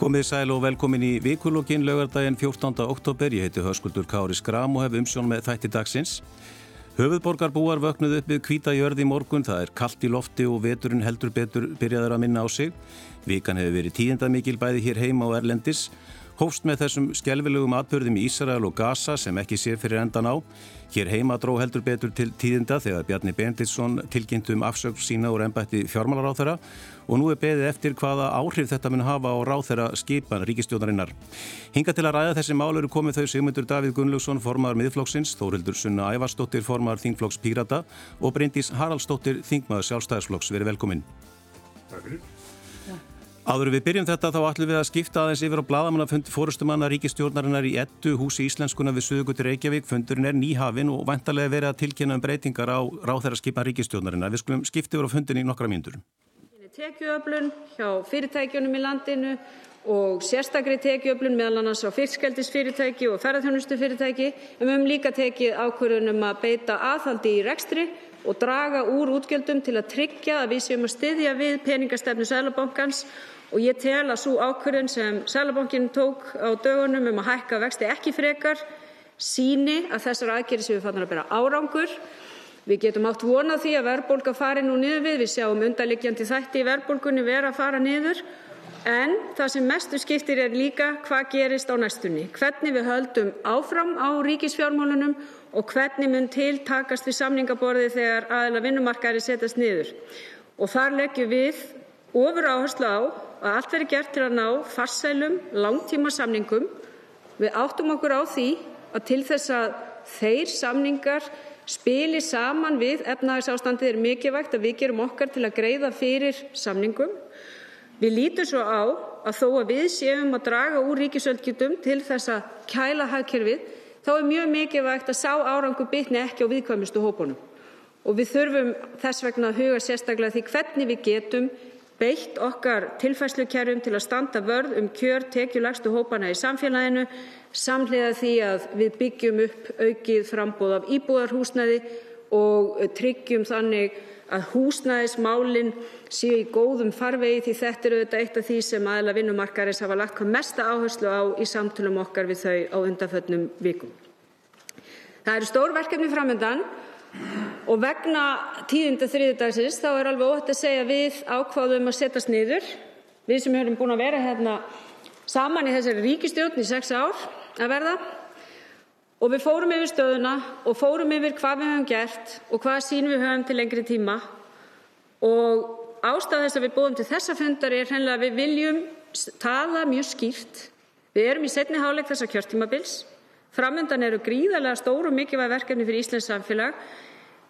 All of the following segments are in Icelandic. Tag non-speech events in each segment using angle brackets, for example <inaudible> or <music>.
Komið sæl og velkomin í vikulokkin lögardaginn 14. oktober. Ég heiti Höskuldur Kári Skram og hef umsjón með þætti dagsins. Höfuðborgarbúar vöknuð upp við kvíta jörði í morgun. Það er kallt í lofti og veturinn heldur betur byrjaður að minna á sig. Vikan hefur verið tíðenda mikil bæði hér heima og Erlendis. Hófst með þessum skjálfilegum atbörðum í Ísrael og Gaza sem ekki sér fyrir endan á. Hér heima dró heldur betur til tíðinda þegar Bjarni Benditsson tilkynnt um afsökk sína úr ennbætti fjármálaráþara og nú er beðið eftir hvaða áhrif þetta mun hafa á ráþara skipan ríkistjónarinnar. Hinga til að ræða þessi mál eru komið þau Sigmundur Davíð Gunnlaugsson, formar miðflokksins, Þórildur Sunna Ævarsdóttir, formar Þingflokks Pírata og Bryndís Haraldsdóttir, Þingmaður sjálfstæðisflokks. Verið velkomin. Takk fyrir. Áður við byrjum þetta þá ætlum við að skipta aðeins yfir á bladamannafund fórustumanna ríkistjórnarinnar í ettu húsi Íslenskuna við Suðugutur Reykjavík. Fundurinn er nýhafinn og vantarlega verið að tilkynna um breytingar á ráþæra ríkistjórnarinnar. Við skulum skipta yfir á fundin í nokkra mínútur. Tekjuöflun hjá fyrirtækjunum í landinu og sérstakri tekjuöflun meðal annars á fyrstskældisfyrirtæki og ferðarþjónustufyrirtæki. Við höfum líka tekið ákvörðunum að beita aðhaldi í rekstri og draga úr útgjöldum til að tryggja að við séum að styðja við peningastefnu Sælabankans og ég tel að sú ákvörðun sem Seðlabankinn tók á dögunum um að hækka vexti ekki frekar sýni að þessar aðgerðir séu farnar að bera árangur. Við getum átt von á því að verðbólga fari nú niður við. Við sjáum undirliggjandi þætti í verðbólgunni vera að fara niður. En það sem mestu skiptir er líka hvað gerist á næstunni, hvernig við höldum áfram á ríkisfjármálunum og hvernig mun til takast við samningaborðið þegar aðila vinnumarkaðri setjast niður. Og þar leggjum við ofuráherslu á að allt verði gert til að ná farsælum langtímasamningum. Við áttum okkur á því að til þess að þeir samningar spili saman við efnahagsástandið er mikilvægt að við gerum okkar til að greiða fyrir samningum. Við lítum svo á að þó að við séum að draga úr ríkisöldgjöldum til þess að kæla hagkerfið þá er mjög mikilvægt að sá árangur bitni ekki á viðkvæmustu hópunum. Og við þurfum þess vegna að huga sérstaklega því hvernig við getum beitt okkar tilfærslukerfum til að standa vörð um kjör tekjulægstu hópana í samfélaginu samhliða því að við byggjum upp aukið framboð af íbúðarhúsnæði og tryggjum þannig að húsnæðismálin séu í góðum farvegi því þetta er auðvitað eitt af því sem aðila vinnumarkaðarins hafa lagt hvað mesta áherslu á í samtölum okkar við þau á undanförnum vikum. Það eru stór verkefni framöndan og vegna tíðinda þriðjudagsins þá er alveg óhætt að segja við ákváðum að setjast niður, við sem erum búin að vera hérna saman í þessari ríkistjórn í sex ár að verða. Og við fórum yfir stöðuna og fórum yfir hvað við höfum gert og hvaða sýn við höfum til lengri tíma. Og ástæða þess að við búum til þessa fundar er hreinlega að við viljum tala mjög skýrt. Við erum í setni háleik þessa kjörtímabils Framöndan eru gríðarlega stór og mikilvæg verkefni fyrir Íslands samfélag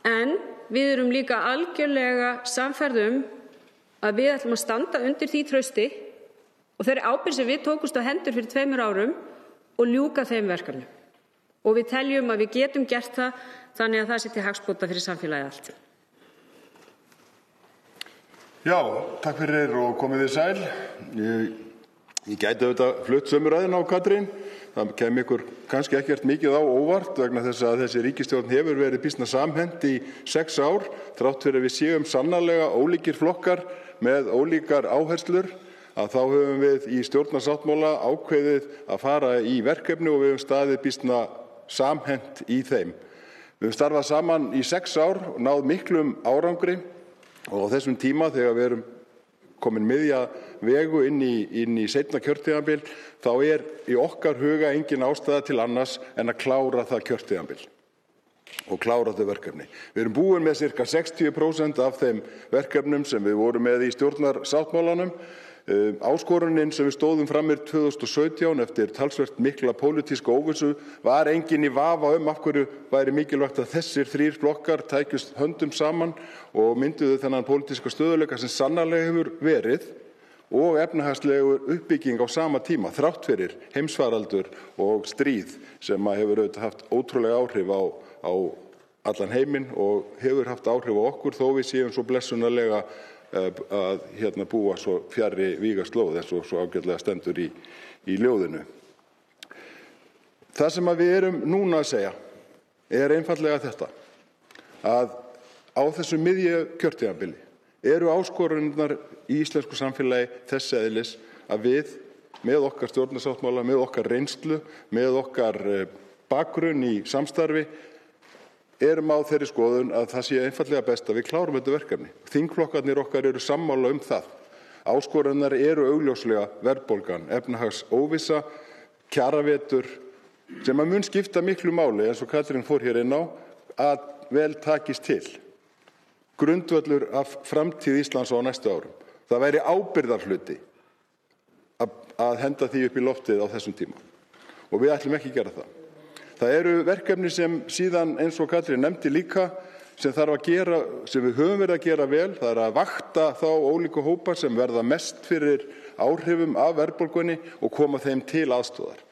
en við erum líka algjörlega samferð um að við ætlum að standa undir því trausti og þeirri ábyrgð sem við tókumst á hendur fyrir tveimur árum og ljúka þeim verkefnum. Og við teljum að við getum gert það þannig að það sé til hagsbóta fyrir samfélagið allt. Já, takk fyrir og komið þið sæl. Ég, ég gæti auðvitað flutt sömuræðin á Katrín það kem ykkur kannski ekkert mikið á óvart vegna þess að þessi ríkistjórn hefur verið býsna samhent í sex ár þrátt fyrir við séum sannarlega ólíkir flokkar með ólíkar áherslur að þá höfum við í stjórnarsáttmála ákveðið að fara í verkefni og við höfum staðið býsna samhent í þeim. Við höfum starfað saman í sex ár og náð miklum árangri og á þessum tíma þegar við erum komin miðja vegu inn í, inn í setna kjörtíðanbíl þá er í okkar huga engin ástæða til annars en að klára það kjörtíðanbíl og klára þau verkefni. Við erum búin með cirka 60% af þeim verkefnum sem við vorum með í stjórnarsáttmálanum áskorunin sem við stóðum framir 2017 eftir talsvert mikla pólitíska óvissu var engin í vafa um af hverju væri mikilvægt að þessir þrýr flokkar tækjust höndum saman og mynduðu þennan pólitíska stöðuleika sem sannarlega hefur verið og efnahagslegur uppbygging á sama tíma þrátt fyrir heimsfaraldur og stríð sem hefur auðvitað haft ótrúlega áhrif á, á allan heiminn og hefur haft áhrif á okkur þó við séum svo blessunarlega að hérna búa svo fjarri vígaslóð eins og svo ágætlega stendur í, í ljóðinu. Það sem við erum núna að segja er einfallega þetta að á þessu miðju kjörtíðanbili eru áskorunar í íslensku samfélagi þess eðlis að við með okkar stjórnarsáttmála, með okkar reynslu, með okkar eh, bakgrunn í samstarfi erum á þeirri skoðun að það sé einfallega best að við klárum þetta verkefni. Þingflokkarnir okkar eru sammála um það. Áskorannar eru augljóslega verðbólgan, efnahags óvisa, kjaravetur sem að mun skipta miklu máli eins og Katrín fór hér inn á að vel takist til. Grundvöllur af framtíð Íslands á næstu árum. Það væri ábyrðarhluti að, henda því upp í loftið á þessum tíma og við ætlum ekki gera það. Það eru verkefni sem síðan eins og Katrín nefndi líka sem gera, sem við höfum verið að gera vel, það er að vakta þá ólíku hópa sem verða mest fyrir áhrifum af verðbólgunni og koma þeim til aðstóðar.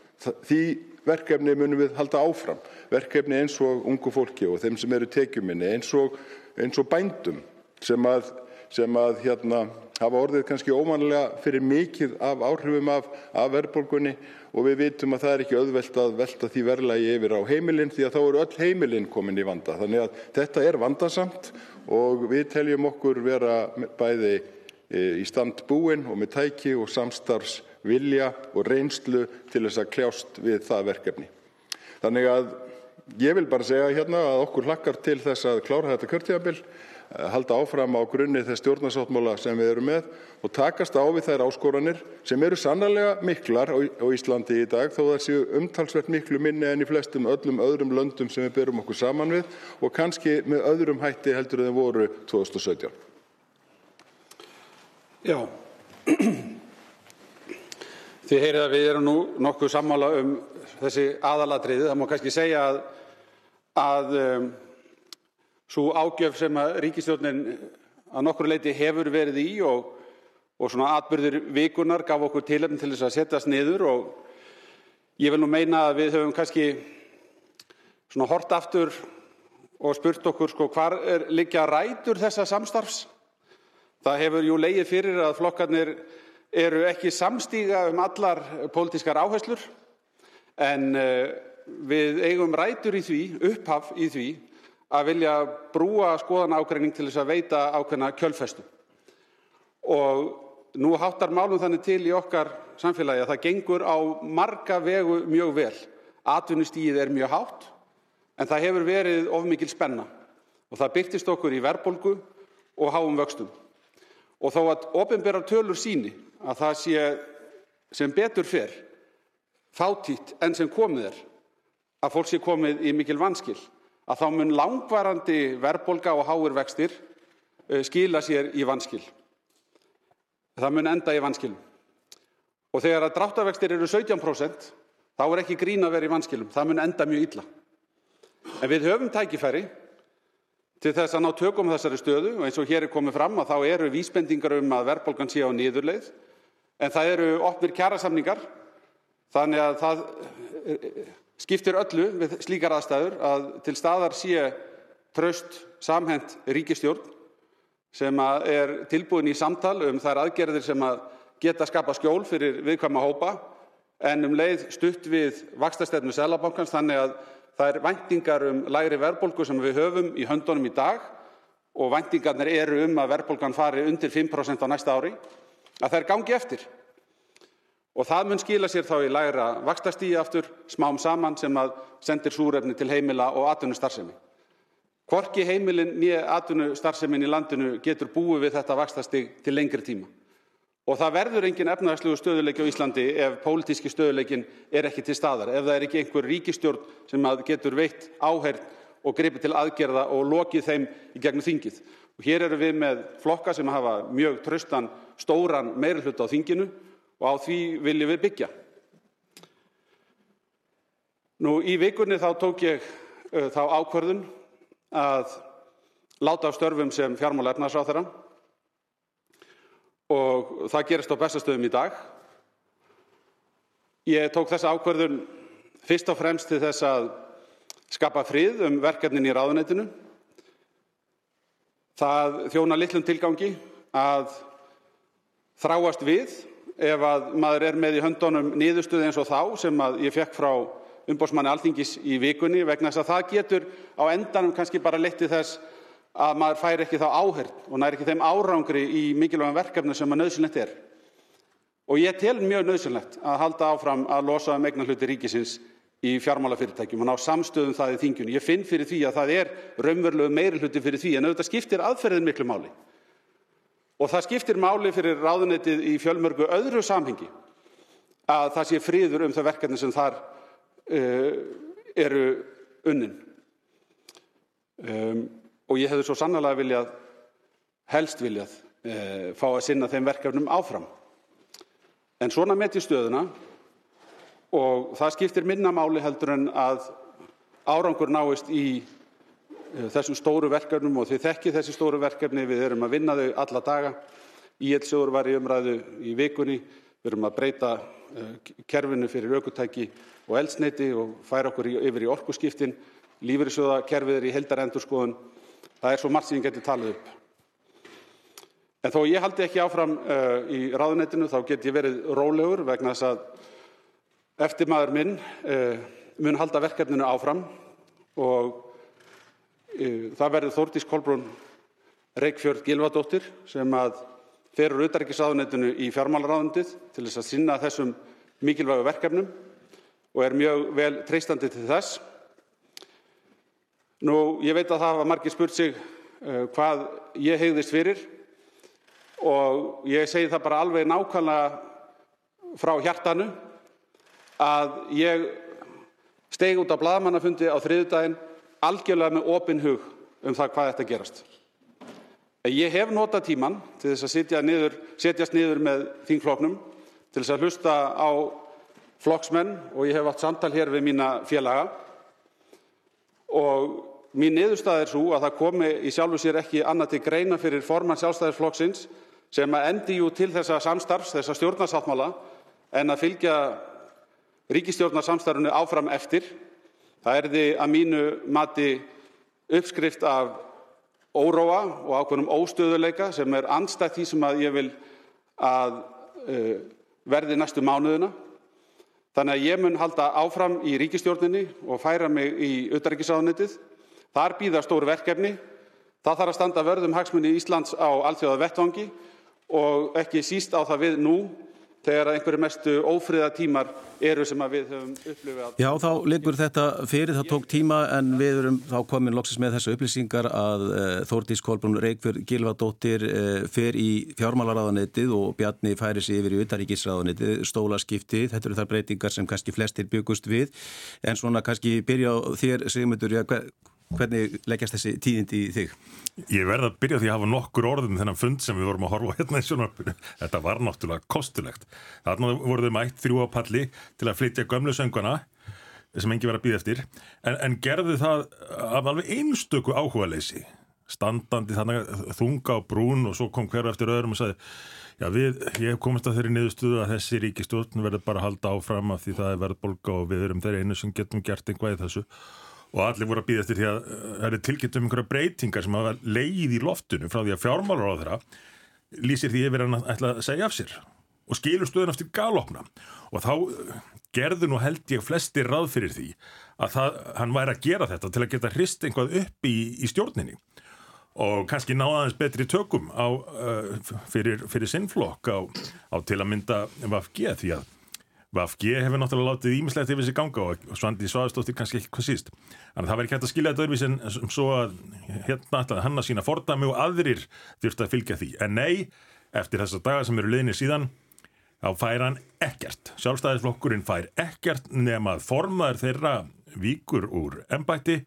Því verkefni munum við halda áfram, verkefni eins og ungu fólki og þeim sem eru tekjuminni, eins og, eins og bændum sem að, sem að hérna, hafa orðið kannski ómanlega fyrir mikið af áhrifum af, af verðbólgunni og við vitum að það er ekki auðvelt að velta því verðlagi yfir á heimilin því að þá eru öll heimilin komin í vanda. Þannig að þetta er vandasamt og við teljum okkur vera bæði e, í stand búin og með tæki og samstarfs vilja og reynslu til þess að kljást við það verkefni. Þannig að ég vil bara segja hérna að okkur hlakkar til þess að klára þetta kjörtíðabill halda áfram á grunni þess stjórnarsáttmála sem við erum með og takast á við þær áskoranir sem eru sannarlega miklar á Íslandi í dag þó það séu umtalsvert miklu minni en í flestum öllum öðrum löndum sem við berum okkur saman við og kannski með öðrum hætti heldur en voru 2017. Já, þið heyrið að við erum nú nokkuð sammála um þessi aðalatriði. Það má kannski segja að, að sú ágjöf sem ríkisstjórnin að nokkru leyti hefur verið í og, og svona atbyrðir vikunar gaf okkur tilefni til þess að setjast niður og ég vil nú meina að við höfum kannski svona hort aftur og spurt okkur sko hvar er liggja rætur þessa samstarfs. Það hefur jú leið fyrir að flokkarnir eru ekki samstíga um allar pólitískar áherslur en uh, við eigum rætur í því, upphaf í því að vilja brúa skoðanaágreining til þess að veita ákveðna kjölfestu. Og nú háttar málum þannig til í okkar samfélagi að það gengur á marga vegu mjög vel. Atvinnustíð er mjög hátt en það hefur verið of mikil spenna og það byrtist okkur í verbolgu og háum vöxtum. Og þó að ofinbærar tölur síni að það sé sem betur fyrr fátítt enn sem komið er að fólk sé komið í mikil vanskil að þá mun langvarandi verðbólga og háir vextir eh, skila sér í vanskil. Það mun enda í vanskilum. Og þegar að dráttarvextir eru 17% þá er ekki grín að vera í vanskilum. Það mun enda mjög illa. En við höfum tækifæri til þess að ná tökum þessari stöðu og eins og hér er komið fram að þá eru vísbendingar um að verðbólgan sé á nýðurleið en það eru opnir kjærasamningar þannig að það skiptir öllu við slíkar aðstæður að til staðar sé traust samhent ríkistjórn sem er tilbúin í samtal um þær aðgerðir sem að geta skapa skjól fyrir viðkvæma hópa en um leið stutt við vaxtastefnu Sælabankans þannig að það er væntingar um lægri verðbólgu sem við höfum í höndunum í dag og væntingarnir eru um að verðbólgan fari undir 5% á næsta ári að þær gangi eftir og það mun skila sér þá í lægra vaxtastíi aftur smám saman sem að sendir súrefni til heimila og atvinnustarfsemi. Hvorki heimilin nýja atvinnustarfsemin í landinu getur búið við þetta vaxtastíg til lengri tíma. Og það verður engin efnahagslegu stöðuleiki á Íslandi ef pólitíski stöðuleikin er ekki til staðar, ef það er ekki einhver ríkistjórn sem getur veitt áherð og gripið til aðgerða og lokið þeim í gegnum þingið. Og hér eru við með flokka sem hafa mjög tröstan stóran meirulhut á þinginu og á því viljum við byggja. Nú í vikunni þá tók ég uh, þá ákvörðun að láta á störfum sem fjármála efnarsráþara og það gerist á bestastöðum í dag. Ég tók þessa ákvörðun fyrst og fremst til þess að skapa frið um verkefnin í ráðuneytinu. Það þjóna litlum tilgangi að þráast við ef að maður er með í höndunum niðurstöðu eins og þá sem að ég fekk frá umbósmanni alþingis í vikunni vegna þess að það getur á endanum kannski bara leitt til þess að maður fær ekki þá áherð og nær ekki þeim árangri í mikilvægum verkefni sem að nöðsynlegt er. og ég tel mjög nöðsynlegt að halda áfram að losa um eignarhluti ríkisins í fjármálafyrirtækjum og ná samstöðum það í þingjunni. Ég finn fyrir því að það er raunverulegu meiri hluti fyrir því en auðvitað skiptir aðferðin miklu máli. Og það skiptir máli fyrir ráðunetið í fjölmörgu öðru samhengi að það sé friður um það verkefni sem þar uh, eru unnin. Um, og ég hefði svo sannlega viljað, helst viljað, uh, fá að sinna þeim verkefnum áfram. En svona met í stöðuna og það skiptir minna máli heldur en að árangur náist í þessum stóru verkefnum og þið þekki þessi stóru verkefni, við erum að vinna þau alla daga. Íelsjóður var í umræðu í vikunni, við erum að breyta uh, kerfinu fyrir aukutæki og eldsneiti og færa okkur yfir í orkuskiptin lífeyrissjóðakerfið er í heildarendurskoðun. Það er svo margt sem ég geti talið upp. En þó ég haldi ekki áfram uh, í ráðuneytinu þá get ég verið rólegur vegna þess að eftirmaður minn uh, mun halda verkefninu áfram og það verður Þórdís Kolbrún Reykjörð Gilvadóttir sem að ferur utarrikisráðuneytinu í fjármálaráðundið til þess að sinna þessum mikilvægu verkefnum og er mjög vel treystandi til þess. Nú, ég veit að það hafa margir spurt sig uh, hvað ég hegðist fyrir og ég segi það bara alveg nákvæmlega frá hjartanu að ég steg út á bladamannafundi á þriðdægin algjörlega með opin hug um það hvað þetta gerast. Ég hef nota tíman til þess að setja niður, setjast niður með þingfloknum til þess að hlusta á flokksmenn og ég hef átt samtal hér við mína félaga og mín niðurstað er svo að það komi í sjálfu sér ekki annað til greina fyrir formann sjálfstæðisflokksins sem að endi jú til þessa samstarfs, þessa stjórnarsáttmála en að fylgja ríkistjórnarsamstarfinu áfram eftir. Það er því að mínu mati uppskrift af óróa og ákveðnum óstöðuleika sem er anstætt því sem að ég vil að uh, verði næstu mánuðina. Þannig að ég mun halda áfram í ríkistjórninni og færa mig í utarrikiðsáðunitið Þar býða stór verkefni. Það þarf að standa vörðum hagsmunni Íslands á alþjóða vettvangi og ekki síst á það við nú þegar einhverju mestu ófriða tímar eru sem við höfum upplifað. Já, þá liggur þetta fyrir, það tók tíma en við erum þá komin loksist með þessu upplýsingar að uh, Þórdís Kolbrún Reykjörð Gilvardóttir uh, fer í fjármálaráðanetið og Bjarni færi sig yfir í utaríkisráðanetið, stólaskipti, þetta eru þar breytingar sem kannski flestir byggust við en svona kannski byrja á þér Sigmundur, já, hver Hvernig leggjast þessi tíðindi í þig? Ég verða að byrja því að hafa nokkur orðum þennan fund sem við vorum að horfa hérna í sjónarpunum. Þetta var náttúrulega kostulegt. Þarna voruð þau mætt þrjú á palli til að flytja gömlu sönguna sem engi verið að býða eftir en, en gerðu það af alveg einstöku áhuga leysi. Standandi þannig þunga á brún og svo kom hverju eftir öðrum og sagði Já, við, ég hef komist að þeirri niðurstuðu að þessi ríkistjórn verður bara að halda áfram af því það er verðbolga og við erum þeirri einu sem getum gert einhvað í þessu og allir voru að býða eftir því að það eru tilkynnt um einhverja breytingar sem hafa leið í loftunum frá því að fjármálur á þeirra lýsir því yfir hann að ætla að segja af sér og skilur stöðun eftir galopna. Og þá eh, gerðu nú held ég flesti ráð fyrir því að það, hann væri að gera þetta til að geta hrist einhvað upp í, í stjórninni. Og kannski náðaðins betri tökum á, uh, fyrir, fyrir sinnflokk á, á til að mynda VFG því að VFG hefur náttúrulega látið ímislegt yfir sig ganga og Svandi Svaðstóttir kannski ekki hvað síst. Þannig að það verður ekki hægt að skilja þetta öðruvísi en svo að hérna ætlaði hann að sína fordami og aðrir þurfti að fylgja því. En nei, eftir þessa daga sem eru liðinir síðan, þá fær hann ekkert. Sjálfstæðisflokkurinn fær ekkert nema að formaður þeirra víkur úr ennbætti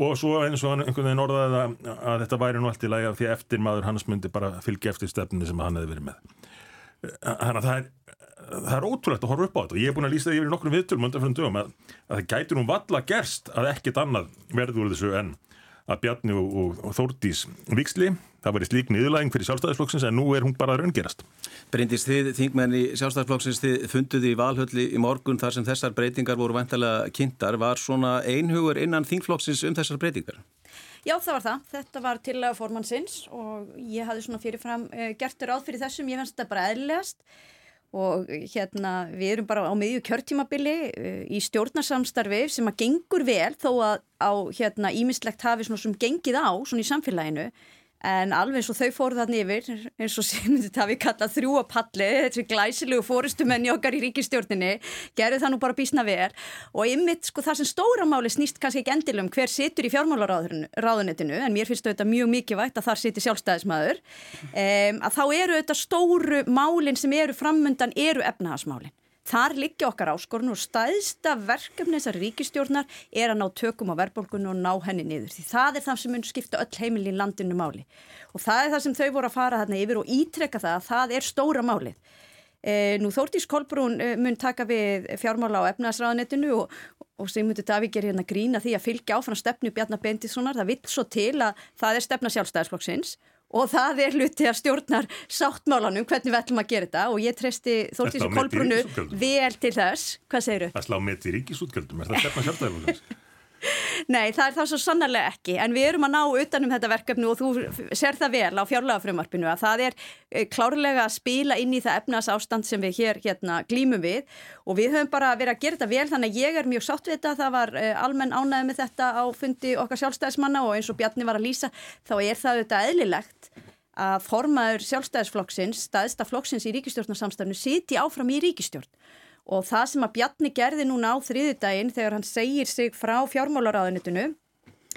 og svo eins og hann einhvern veginn orðaði að, að þetta væri nú allt í læga því eftir maður hans myndi bara fylgja eftir stefninu sem hann hefði verið með. Þannig að það er það er ótrúlegt að horfa upp á þetta og ég er búin að lýsa því yfir nokkrum viðtölum undan fyrir dögum að, að það gæti nú valla gerst að ekkit annað verður úr þessu en að Bjarni og, og, og Þórdís viksli, það var í slík niðurlæging fyrir sjálfstæðisflokksins en nú er hún bara að raungerast. Bryndist þið, þingmenni sjálfstæðisflokksins, þið funduði í valhölli í morgun þar sem þessar breytingar voru vantilega kynntar. Var svona einhugur innan þingflokksins um þessar breytingar? Já, það var það. Þetta var til að formannsins og ég hafði svona fyrirfram uh, gert ráð fyrir þessum. Ég finnst þetta bara eðlilegast og hérna við erum bara á miðju kjörtímabili uh, í stjórnarsamstarfi sem að gengur vel þó að á hérna ímislegt hafi svona sem gengið á svona í samfélaginu en alveg eins og þau fóru þannig yfir eins og sem þetta við kalla þrjúapalli þessi glæsilegu fórustumenni okkar í ríkistjórninni, gerðu það nú bara bísna vel. Og ymmit sko það sem stóra máli snýst kannski ekki endilum hver situr í fjármálaráðunitinu en mér finnst þetta mjög mikið vægt að þar situr sjálfstæðismæður um, <laughs> að þá eru þetta stóru málinn sem eru framundan eru efnahagsmálinn Þar liggja okkar áskorun og staðista verkefni þessar ríkistjórnar er að ná tökum á verðbólgunum og ná henni niður. Því það er það sem mun skipta öll heimil í landinu máli. Og það er það sem þau voru að fara þarna yfir og ítrekka það að það er stóra málið. E, nú Þórtís Kolbrún e, mun taka við fjármála á efnaðsraðanettinu og, og myndi Davík er hérna grína því að fylgja áfram stefnu Bjarnar Bendissonar. Það vill svo til að það er stefna sjálfstæðisflokksins og það er hluti að stjórnar sáttmálanum hvernig við ætlum að gera þetta og ég treysti Þórtísi Kolbrunu vel til þess. Hvað segir þau? Það slá með í ríkisútgjöldum, er það stefna sjálfstæðilum? <laughs> Nei, það er það svo sannarlega ekki. En við erum að ná utanum þetta verkefni og þú ser það vel á fjárlagafrömmarpinu að það er eh, klárlega að spila inn í það efnas ástand sem við hér hérna glýmum við. Og við höfum bara verið að gera þetta vel þannig að ég er mjög sátt við þetta, það var eh, almenn ánæði með þetta á fundi okkar sjálfstæðismanna og eins og Bjarni var að lýsa þá er það auðvitað eðlilegt að formaður sjálfstæðisflokksins, staðista flokksins í ríkistjórnarsamstafnu siti áfram í ríkistjórn og það sem að Bjarni gerði núna á þriðudaginn þegar hann segir sig frá fjármálaráðunitinu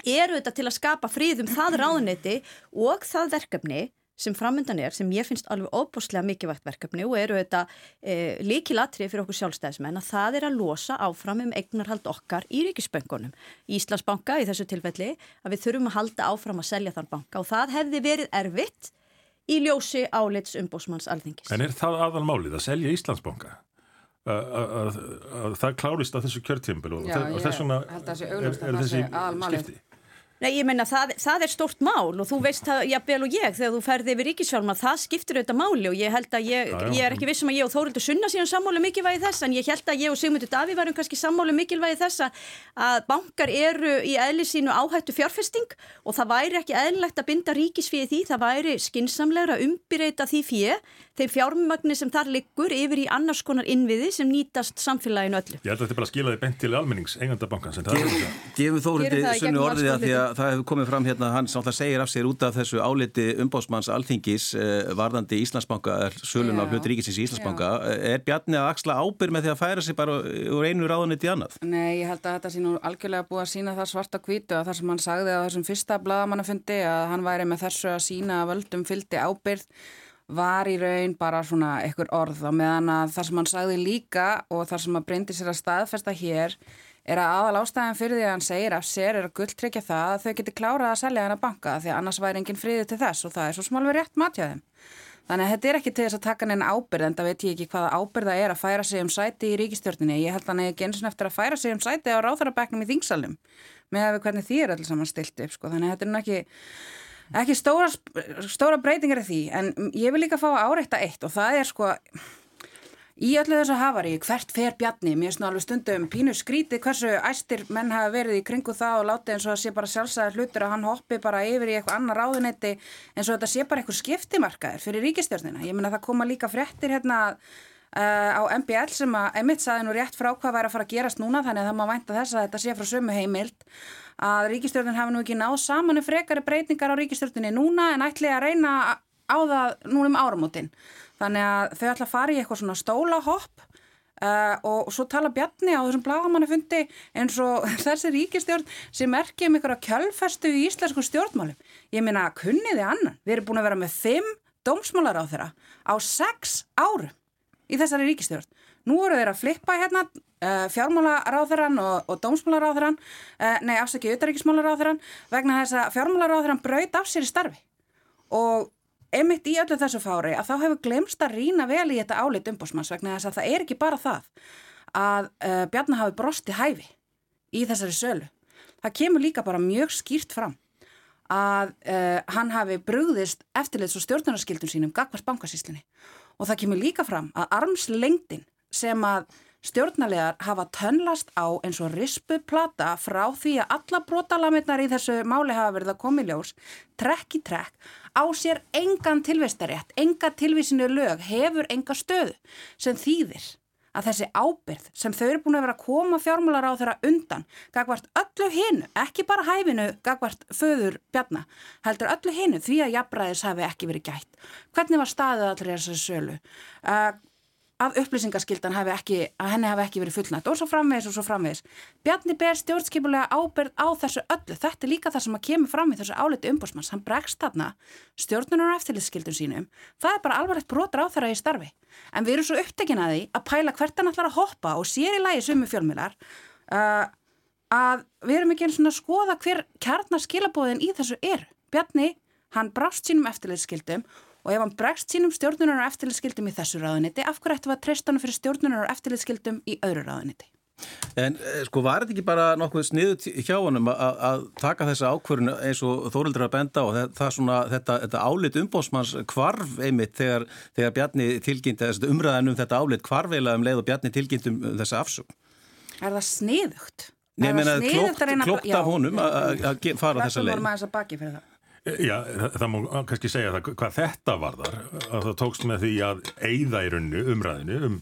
eru þetta til að skapa fríðum það ráðuniti og það verkefni sem framöndan er, sem ég finnst alveg óbúslega mikilvægt verkefni og eru þetta e, líkilatri fyrir okkur sjálfstæðismenn að það er að losa áfram um eignarhald okkar í ríkisböngunum. Íslandsbanka í þessu tilfelli að við þurfum að halda áfram að selja þann banka og það hefði verið erfitt í ljósi álits umbósmanns alþingis. En er það aðal málið að selja Íslandsbanka? Að það klárist að þessu kjörtjömbel og þess vegna er þessi skipti Nei, ég meina, það, það er stort mál og þú veist það, jafnvel og ég, þegar þú ferði yfir ríkisfjárma, það skiptir auðvitað máli og ég held að ég, já, já. ég er ekki vissum að ég og Þórildur Sunna síðan sammálu mikilvægi þess, en ég held að ég og Sigmundur Daví varum kannski sammálu mikilvægi þess að bankar eru í eðli sínu áhættu fjárfesting og það væri ekki eðlilegt að binda ríkisfíði því, það væri skinsamlegra að umbyrreita því fíði, þeim fjármagnir sem þar liggur yfir í annars konar innviði sem nýtast samfélaginu öllu. Ég held að þetta bara skilaði bent til almennings, Gefum Þórildi Sunnu orðið að því að það hefur komið fram hérna, hann sáttlega segir af sér út af þessu áliti umbásmanns alþingis eh, varðandi Íslandsbanka, sölun á hlut ríkisins í Íslandsbanka. Er Bjarni að axla ábyrg með því að færa sig bara úr einu ráðunni til annað? Nei, ég held að þetta sé nú algjörlega búið að sína það svarta kvítu og það sem hann sagði á þessum fyrsta bladamannafundi að hann væri með þessu að sína að völdum fyldi ábyrg var í raun bara svona ekkur orð og meðan að það sem hann sagði líka og það sem að breyndi sér að staðfesta hér er að aðal ástæðan fyrir því að hann segir af sér er að gulltryggja það að þau geti klárað að selja hennar banka því að annars væri engin friði til þess og það er svo smálverið rétt matjaðum. Þannig að þetta er ekki til þess að taka neina ábyrð en það veit ég ekki hvaða ábyrða er að færa sig um sæti í ríkistjórninni. Ég held að hann ekki eins og eftir að færa sig um sæti á ráþarabæknum í þingsalum með að við hvernig því er allir saman stilt upp. Sko. Þannig að þetta er ekki, ekki stóra, stóra breytingar í því en ég vil líka fá að áreita eitt og það er sko Í öllu þessu hafari, hvert fer bjarni, mér er svona alveg stundum pínu skríti hversu æstir menn hafa verið í kringu það og látið eins og það sé bara sjálfsæðar hlutur að hann hoppi bara yfir í eitthvað annar ráðunetti eins og þetta sé bara eitthvað skiptimarkaður fyrir ríkistjórnina. Ég menna það koma líka fréttir hérna uh, á MBL sem að emitt saði nú rétt frá hvað væri að fara að gerast núna þannig að það má vænta þess að þetta sé frá sömu heimild að ríkistjórnin hafi nú ekki náð saman um frekari breytingar á ríkistjórninni núna en ætli að reyna á það núna um áramótin. Þannig að þau ætla að fara í eitthvað svona stólahopp uh, og svo tala Bjarni á þessum blagamannafundi eins og <laughs> þessi ríkistjórn sem erkið um ykkur að kjölfestu í íslensku stjórnmálum. Ég minna að kunniði annan. Við erum búin að vera með fimm dómsmálar á þeirra á sex árum í þessari ríkistjórn. Nú eru þeir að flippa hérna uh, fjármálaráðurann og, og dómsmálaráðurann, uh, nei afsakið utaríkismálaráðurann vegna þess að fjármálaráðurann braut af sér í starfi og emitt í öllu þessu fári að þá hefur glemst að rína vel í þetta álit umbúsmanns vegna þess að það er ekki bara það að uh, Bjarnar hafi brosti hæfi í þessari sölu. Það kemur líka bara mjög skýrt fram að uh, hann hafi brugðist eftirleits og stjórnarskildum sínum gagvart bankasíslinni og það kemur líka fram að armslengdin sem að stjórnarlegar hafa tönlast á eins og rispuplata frá því að alla brotalamitnar í þessu máli hafa verið að komi ljós trekk í trekk á sér engan tilvistarétt, enga tilvísinu lög, hefur enga stöðu sem þýðir að þessi ábyrð sem þau eru búin að vera að koma fjármálar á þeirra undan, gagvart öllu hinu, ekki bara hæfinu gagvart föður bjarna, heldur öllu hinu því að jafnbræðis hafi ekki verið gætt. Hvernig var staðið allir þessari sölu? Uh, að upplýsingaskildan hafi ekki, að henni hafi ekki verið fullnætt og svo framvegis og svo framvegis. Bjarni ber stjórnskipulega ábyrð á þessu öllu. Þetta er líka það sem að kemur fram í þessu áliti umbúrsmanns. Hann bregst þarna stjórnunar og eftirlitskildun sínum. Það er bara alvarlegt brotur á þeirra í starfi. En við erum svo upptekin að því að pæla hvert hann ætlar að hoppa og sér í lægi sumu fjölmilar uh, að við erum ekki eins og skoða hver kjarnaskilabóðin í þessu er. Bjarni, hann brást sínum eftirlitskildum og ef hann bregst sínum stjórnunar og eftirlitskildum í þessu ráðuniti, af hverju ættum við að treysta hann fyrir stjórnunar og eftirlitskildum í öðru ráðuniti? En eh, sko var þetta ekki bara nokkuð sniðut hjá honum að taka þessa ákvörðun eins og Þórildur að benda og það svona þetta, þetta álit umbósmanns kvarf einmitt þegar, þegar Bjarni tilgjind umræðan um þetta álit kvarveila um leið og Bjarni tilgjind um þessa afsug. Er það sniðugt? Nei, ég menna klókt, klókt af honum að fara þessa leið. Hvernig voru maður þess að baki fyrir það? Já, það má kannski segja það hvað þetta varðar að það tókst með því að eigða í rauninu umræðinu um,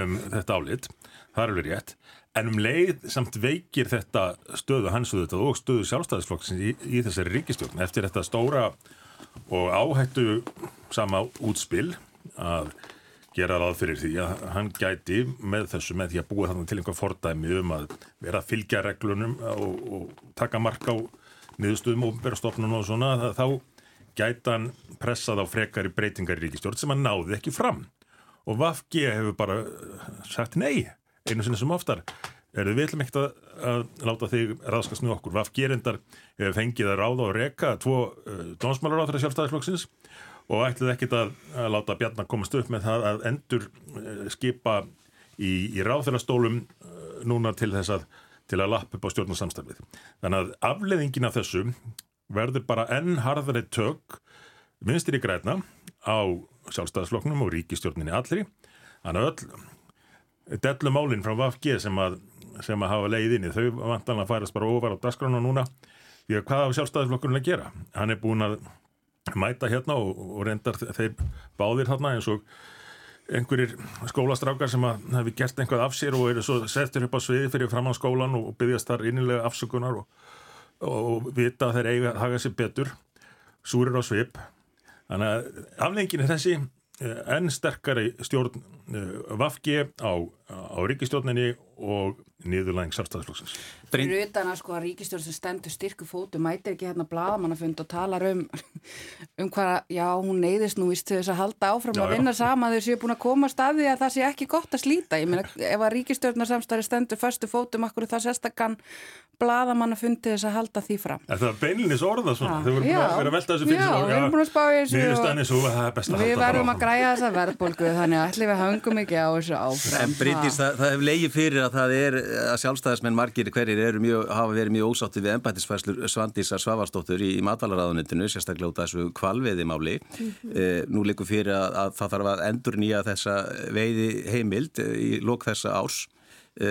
um þetta álit, það er alveg rétt. En um leið samt veikir þetta stöðu hans og þetta og stöðu sjálfstæðisflokksins í, í þessari ríkistjórn eftir þetta stóra og áhættu sama útspil að gera ráð fyrir því að hann gæti með þessu, með því að búa þannig til einhver fordæmi um að vera að fylgja reglunum og, og taka mark á niðurstöðum og berastofnun og svona þá gæta hann pressað á frekari breytingar í ríkistjórn sem hann náði ekki fram og Vafgi hefur bara uh, sagt nei einu sinni sem oftar er við viljum ekkert að, að láta þig raskast með okkur. Vafgi er endar fengið að ráða og reka tvo uh, dónsmálar á þeirra sjálfstæðisflokksins og ætlið ekkert að, að láta Bjarnar komast upp með það að endur uh, skipa í, í ráðþurastólum uh, núna til þess að til að lappa upp á stjórnarsamstafið. Þannig að afleðingin af þessu verður bara enn harðari tök vinstir í græna á sjálfstæðisflokknum og ríkistjórninni allri. Þannig að öll dellumálinn frá VFG sem að, sem að hafa leiðinni, þau vantanlega færast bara ofar á dasgránu núna. Því að hvað á sjálfstæðisflokkurinn að gera? Hann er búin að mæta hérna og, og reyndar þeir báðir hérna eins og einhverjir skólastrákar sem hefur gert einhvað af sér og eru svo settir upp á sviði fyrir framann skólan og byggjast þar innilega afsökunar og, og vita að þeir eiga að haga sér betur. Súrir á svip. Þannig að aflengin er þessi eh, enn sterkari stjórn eh, Vafge á, á ríkistjórninni og niðurlæðing sjálfstæðisflokksins. Fyrir utan að sko að ríkistjórn sem stendur styrku fótu mætir ekki hérna blagamannafund og talar um <laughs> um hvað, já hún neyðist nú vist þess að halda áfram já, að vinna já. sama þau séu búin að koma staði að það sé ekki gott að slíta ég meina ef að ríkistjórnarsamstæri stendur förstu fótum, akkur það sérstakann bladamannafundi þess að halda því fram Er það beinlinis orða svona? Þau voru búin að velta þessu fyrir Já, við erum búin að spá þessu Við verðum að græja þessa verðbólgu þannig að allir við hangum ekki á þessu áfram Bryndís, það, það hefur leiði fyrir að það er að sjálfstæðismenn margir hverjir mjög, hafa verið mjög ósátti við ennbættisfærslu Svandísar Svavarsdóttur í, í matvalaraðunitinu, sérstaklega út af þessu kvalveiðimáli. Mm -hmm. e, nú likur fyrir að, að það þarf að endur nýja þessa veiði heimild í lok þessa árs. E,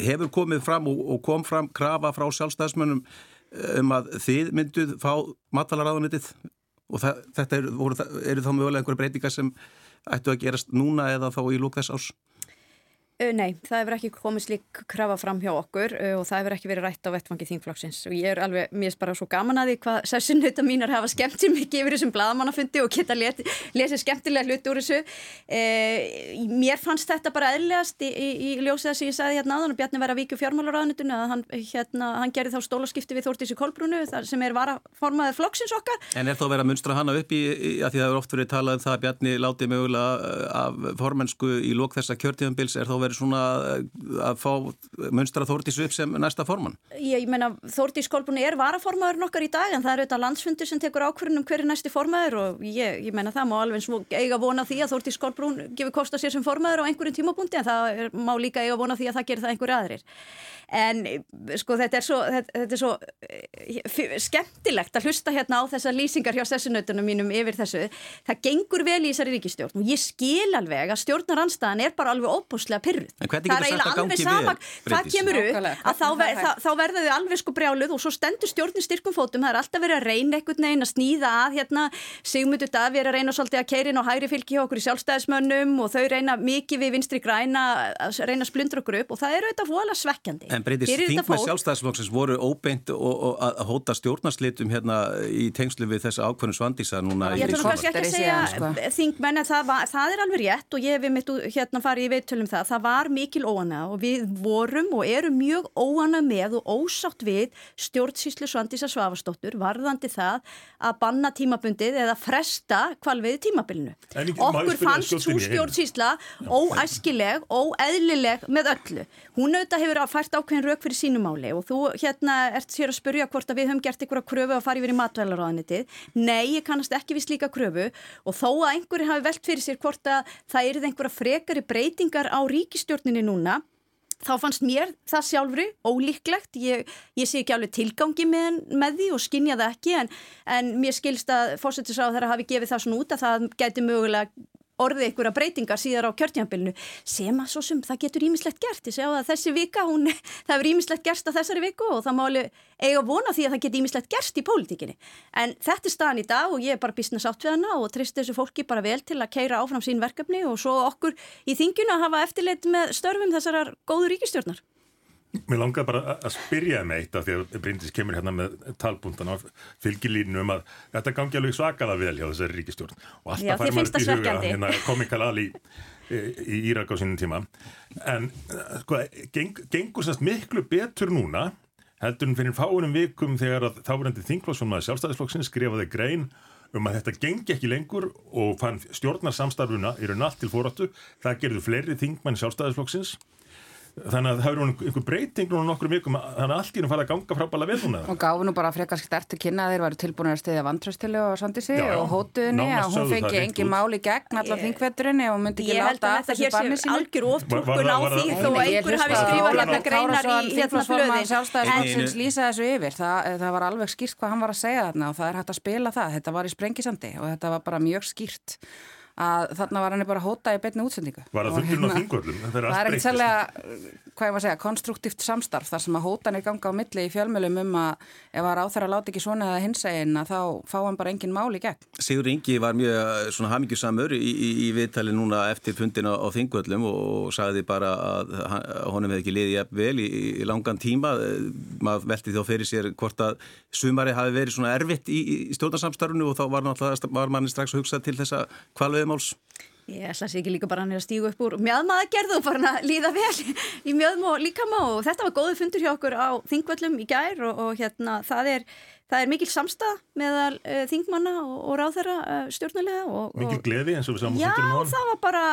hefur komið fram og, og kom fram krafa frá sjálfstæðismennum um að þið mynduð fá matvalaraðunitið og það, þetta eru er þá mögulega einhverja breytingar sem ættu að gerast núna eða þá í lók þess árs? Nei, það hefur ekki komið slík krafa fram hjá okkur og það hefur ekki verið rætt á vettfangi þingflokksins. Og ég er alveg, mér er bara svo gaman að því hvað sessunauta mínar hafa skemmt sér mikið yfir þessum bladamannafundi og geta lesið skemmtilega hlut úr þessu. E, Mér fannst þetta bara eðlegast í, í, í ljósið þess að ég sagði hérna áðan og Bjarni væri að vikið fjármálaráðunitunni að hann, hérna, hann gerði þá stólaskipti við Þórtísi Kolbrúnu sem er varaformaðið flokksins okkar. En er þá verið að munstra hana upp í, að því það verið um það að svona fá munstra Þórtís upp sem næsta forman? Ég, meina Þórtís Kolbrunni er varaformaður nokkar í dag en það er auðvitað landsfundur sem tekur ákvörðunum hverju næsti formaður og ég, ég meina það má alveg eiga vona því að Þórtís Kolbrun gefur kosta sér sem formaður á einhverjum tímapunkti en það er, má líka eiga vona því að það gerir það einhverju aðrir en sko þetta er svo, þetta, þetta er svo eh, skemmtilegt að hlusta hérna á þessar lýsingar hjá sessunautunum mínum yfir þessu það gengur vel í þessari ríkistjórn og ég skil alveg að stjórnaranstæðan er bara alveg óbúslega pyrruð. Það er eiginlega alveg gangi sama hvað kemur upp að þá, ver, er þá, þá verða þau alveg sko brjáluð og svo stendur stjórnin styrkum fótum. Það er alltaf verið að reyna einhvern veginn að snýða að hérna Sigmundur Daví er að reyna svolítið að keirin og hægri fylgi hjá okkur í sjálfstæðismönnum og þau reyna mikið við vinstri græna að reyna að splundra okkur upp og það eru auðvitað voðalega svekkjandi. En breytist þingmenn sjálfstæðisflokksins voru óbeint og, og að hóta stjórnarslitum hérna í tengslu við þessa ákvörnum svandísa núna Ég í ætla nú kannski ekki að segja sko. þingmenn en það, var, það er alveg rétt og ég hef mitt hérna farið í veittölum það, það var mikil óana og við vorum og erum mjög óana með og ósátt við stjórnsýslu Svandísa Svavastóttur varðandi það að banna tímabundið eða fresta kvalviði tímabilinu. Ég Okkur fannst svo einu? stjórnsýsla óæskileg, óeðlileg með öllu. Hún auðvitað hefur að fært ákveðin rauk fyrir sínu máli og þú hérna ert sér að spurja hvort að við höfum gert einhverja kröfu að fara yfir í matvælaráðanitið. Nei, ég kannast ekki við slíka kröfu og þó að einhverju hafi velt fyrir sér hvort að það eru einhverja frekari breytingar á ríkistjórninni núna þá fannst mér það sjálfri ólíklegt, ég, ég sé ekki alveg tilgangi með, með því og skinja það ekki en, en mér skilst að fórsetisráð þeirra hafi gefið það svona út að það gæti mögulega orðið einhverja breytingar síðar á kjörtjánbilinu sem að svo sem það getur ímislegt gert. Ég segja að þessi vika, hún, <laughs> það hefur ímislegt gerst á þessari viku og það má alveg eiga vona því að það getur ímislegt gerst í pólitíkinni. En þetta er staðan í dag og ég er bara business átt við hana og trist þessu fólki bara vel til að keira áfram sín verkefni og svo okkur í þinginu að hafa eftirleitt með störfum þessarar góðu ríkistjórnar Mér langaði bara að- spyrja með eitt af því að Bryndis kemur hérna með talbúndan á fylgilínu um að þetta gangi alveg svakalega vel hjá þessari ríkistjórn og Já, alltaf þér fær maður upp í huga hérna komikal ali í, í Írak á sínum tíma. En sko, geng, gengur sérst miklu betur núna heldur en fyrir fáunum vikum þegar að þáverandi þingflokksfólmaði sjálfstæðisflokksins skrifaði grein um að þetta gengi ekki lengur og fann stjórnarsamstarfuna í raun allt til fóráttu það gerðu fleiri þingmenn sjálfstæðisflokksins þannig að það hefur nú einhver breyting núna nokkur vikum þannig að allt í nú fara að ganga frábæla vel núna Og gáfu nú bara frekar stertu kynna að þeir varu tilbúin að stiðja vantröstilu og Svandísi Já, já. og hótuðinni að hún fengi engin út. mál í gegn allar þingvetturinn ef hún myndi ekki Ég held láta að þetta þessu hér banni sé sínu. algjör Var- oftúlkun var á það- var því það- þó að ég einhver hafi á skrifað hérna greinar í hérna flöði. Sjálfstæðisflokksins lýsa þessu yfir. Það, það var alveg skýrt hvað hann var að segja þarna og það er hægt að spila það. Þetta var í sprengisandi og þetta var bara mjög skýrt að þarna var henni bara hóta í beinni útsendingu. Var það fundurinn á hérna- þingvöllum? Það er allt Það er ekkert sérlega, hvað ég var að segja, konstruktíft samstarf þar sem að hótanir ganga á milli í fjölmjölum um að ef að ráþæra láti ekki svona eða hinsegin að þá fá hann bara engin mál í gegn. Sigur Ingi var mjög eh, svona hamingjusamur í, í, í viðtali núna eftir fundina á þingvöllum og, og sagði bara að hann- honum hefði ekki liðið jafn vel í, í langan tíma. Maður velti þá fyrir sér hvort að sumari hafi verið svona erfitt í, í stjórnarsamstarfinu og þá var, var manni strax að hugsa til þessa kvalveðumáls. Ég ætla að sé ekki líka bara hann er að stígu upp úr mjöðmaða gerðu og bara að líða vel <laughs> í mjöðm og líkama og þetta var góðu fundur hjá okkur á þingvöllum í gær og, og hérna það er, það er mikil samstað meðal uh, þingmanna og, og ráðherra uh, stjórnulega og, Mikið og gleði eins og við saman Já, það var bara,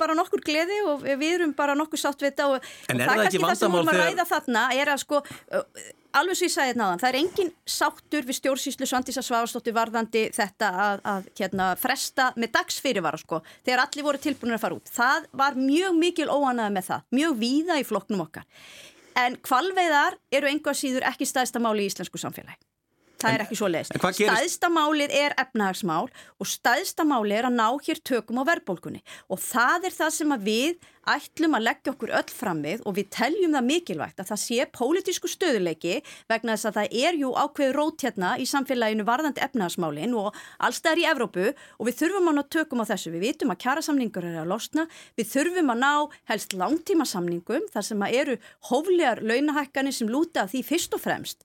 bara nokkur gleði og við erum bara nokkur sátt við þetta og, er það er ekki kannski það sem vandamál vorum að ræða þarna er að sko, uh, alveg svo ég sagði þetta náðan, það er engin sáttur við stjórnsýslu Svandísa Svavastóttir varðandi þetta að, að hérna, fresta með dags fyrirvara sko, þegar allir voru tilbúinir að fara út. Það var mjög mikil óanaði með það, mjög víða í flokknum okkar. En kvalveiðar eru einhvað síður ekki staðista máli í íslensku samfélagi. Það er ekki svo leiðist. en hvað gerist- Stæðsta málið er efnahagsmál og stæðsta málið er að ná hér tökum á verðbólkunni og það er það sem við ætlum að leggja okkur öll fram við og við teljum það mikilvægt að það sé pólitísku stöðuleiki vegna þess að það er jú ákveði rót hérna í samfélaginu varðandi efnahagsmálin og allstæðar í Evrópu og við þurfum að ná tökum á þessu. Við vitum að kjærasamningur er að losna, við þurfum að ná helst langtíma samningum þar sem að eru hóflegar launahækkanir sem lúta því fyrst og fremst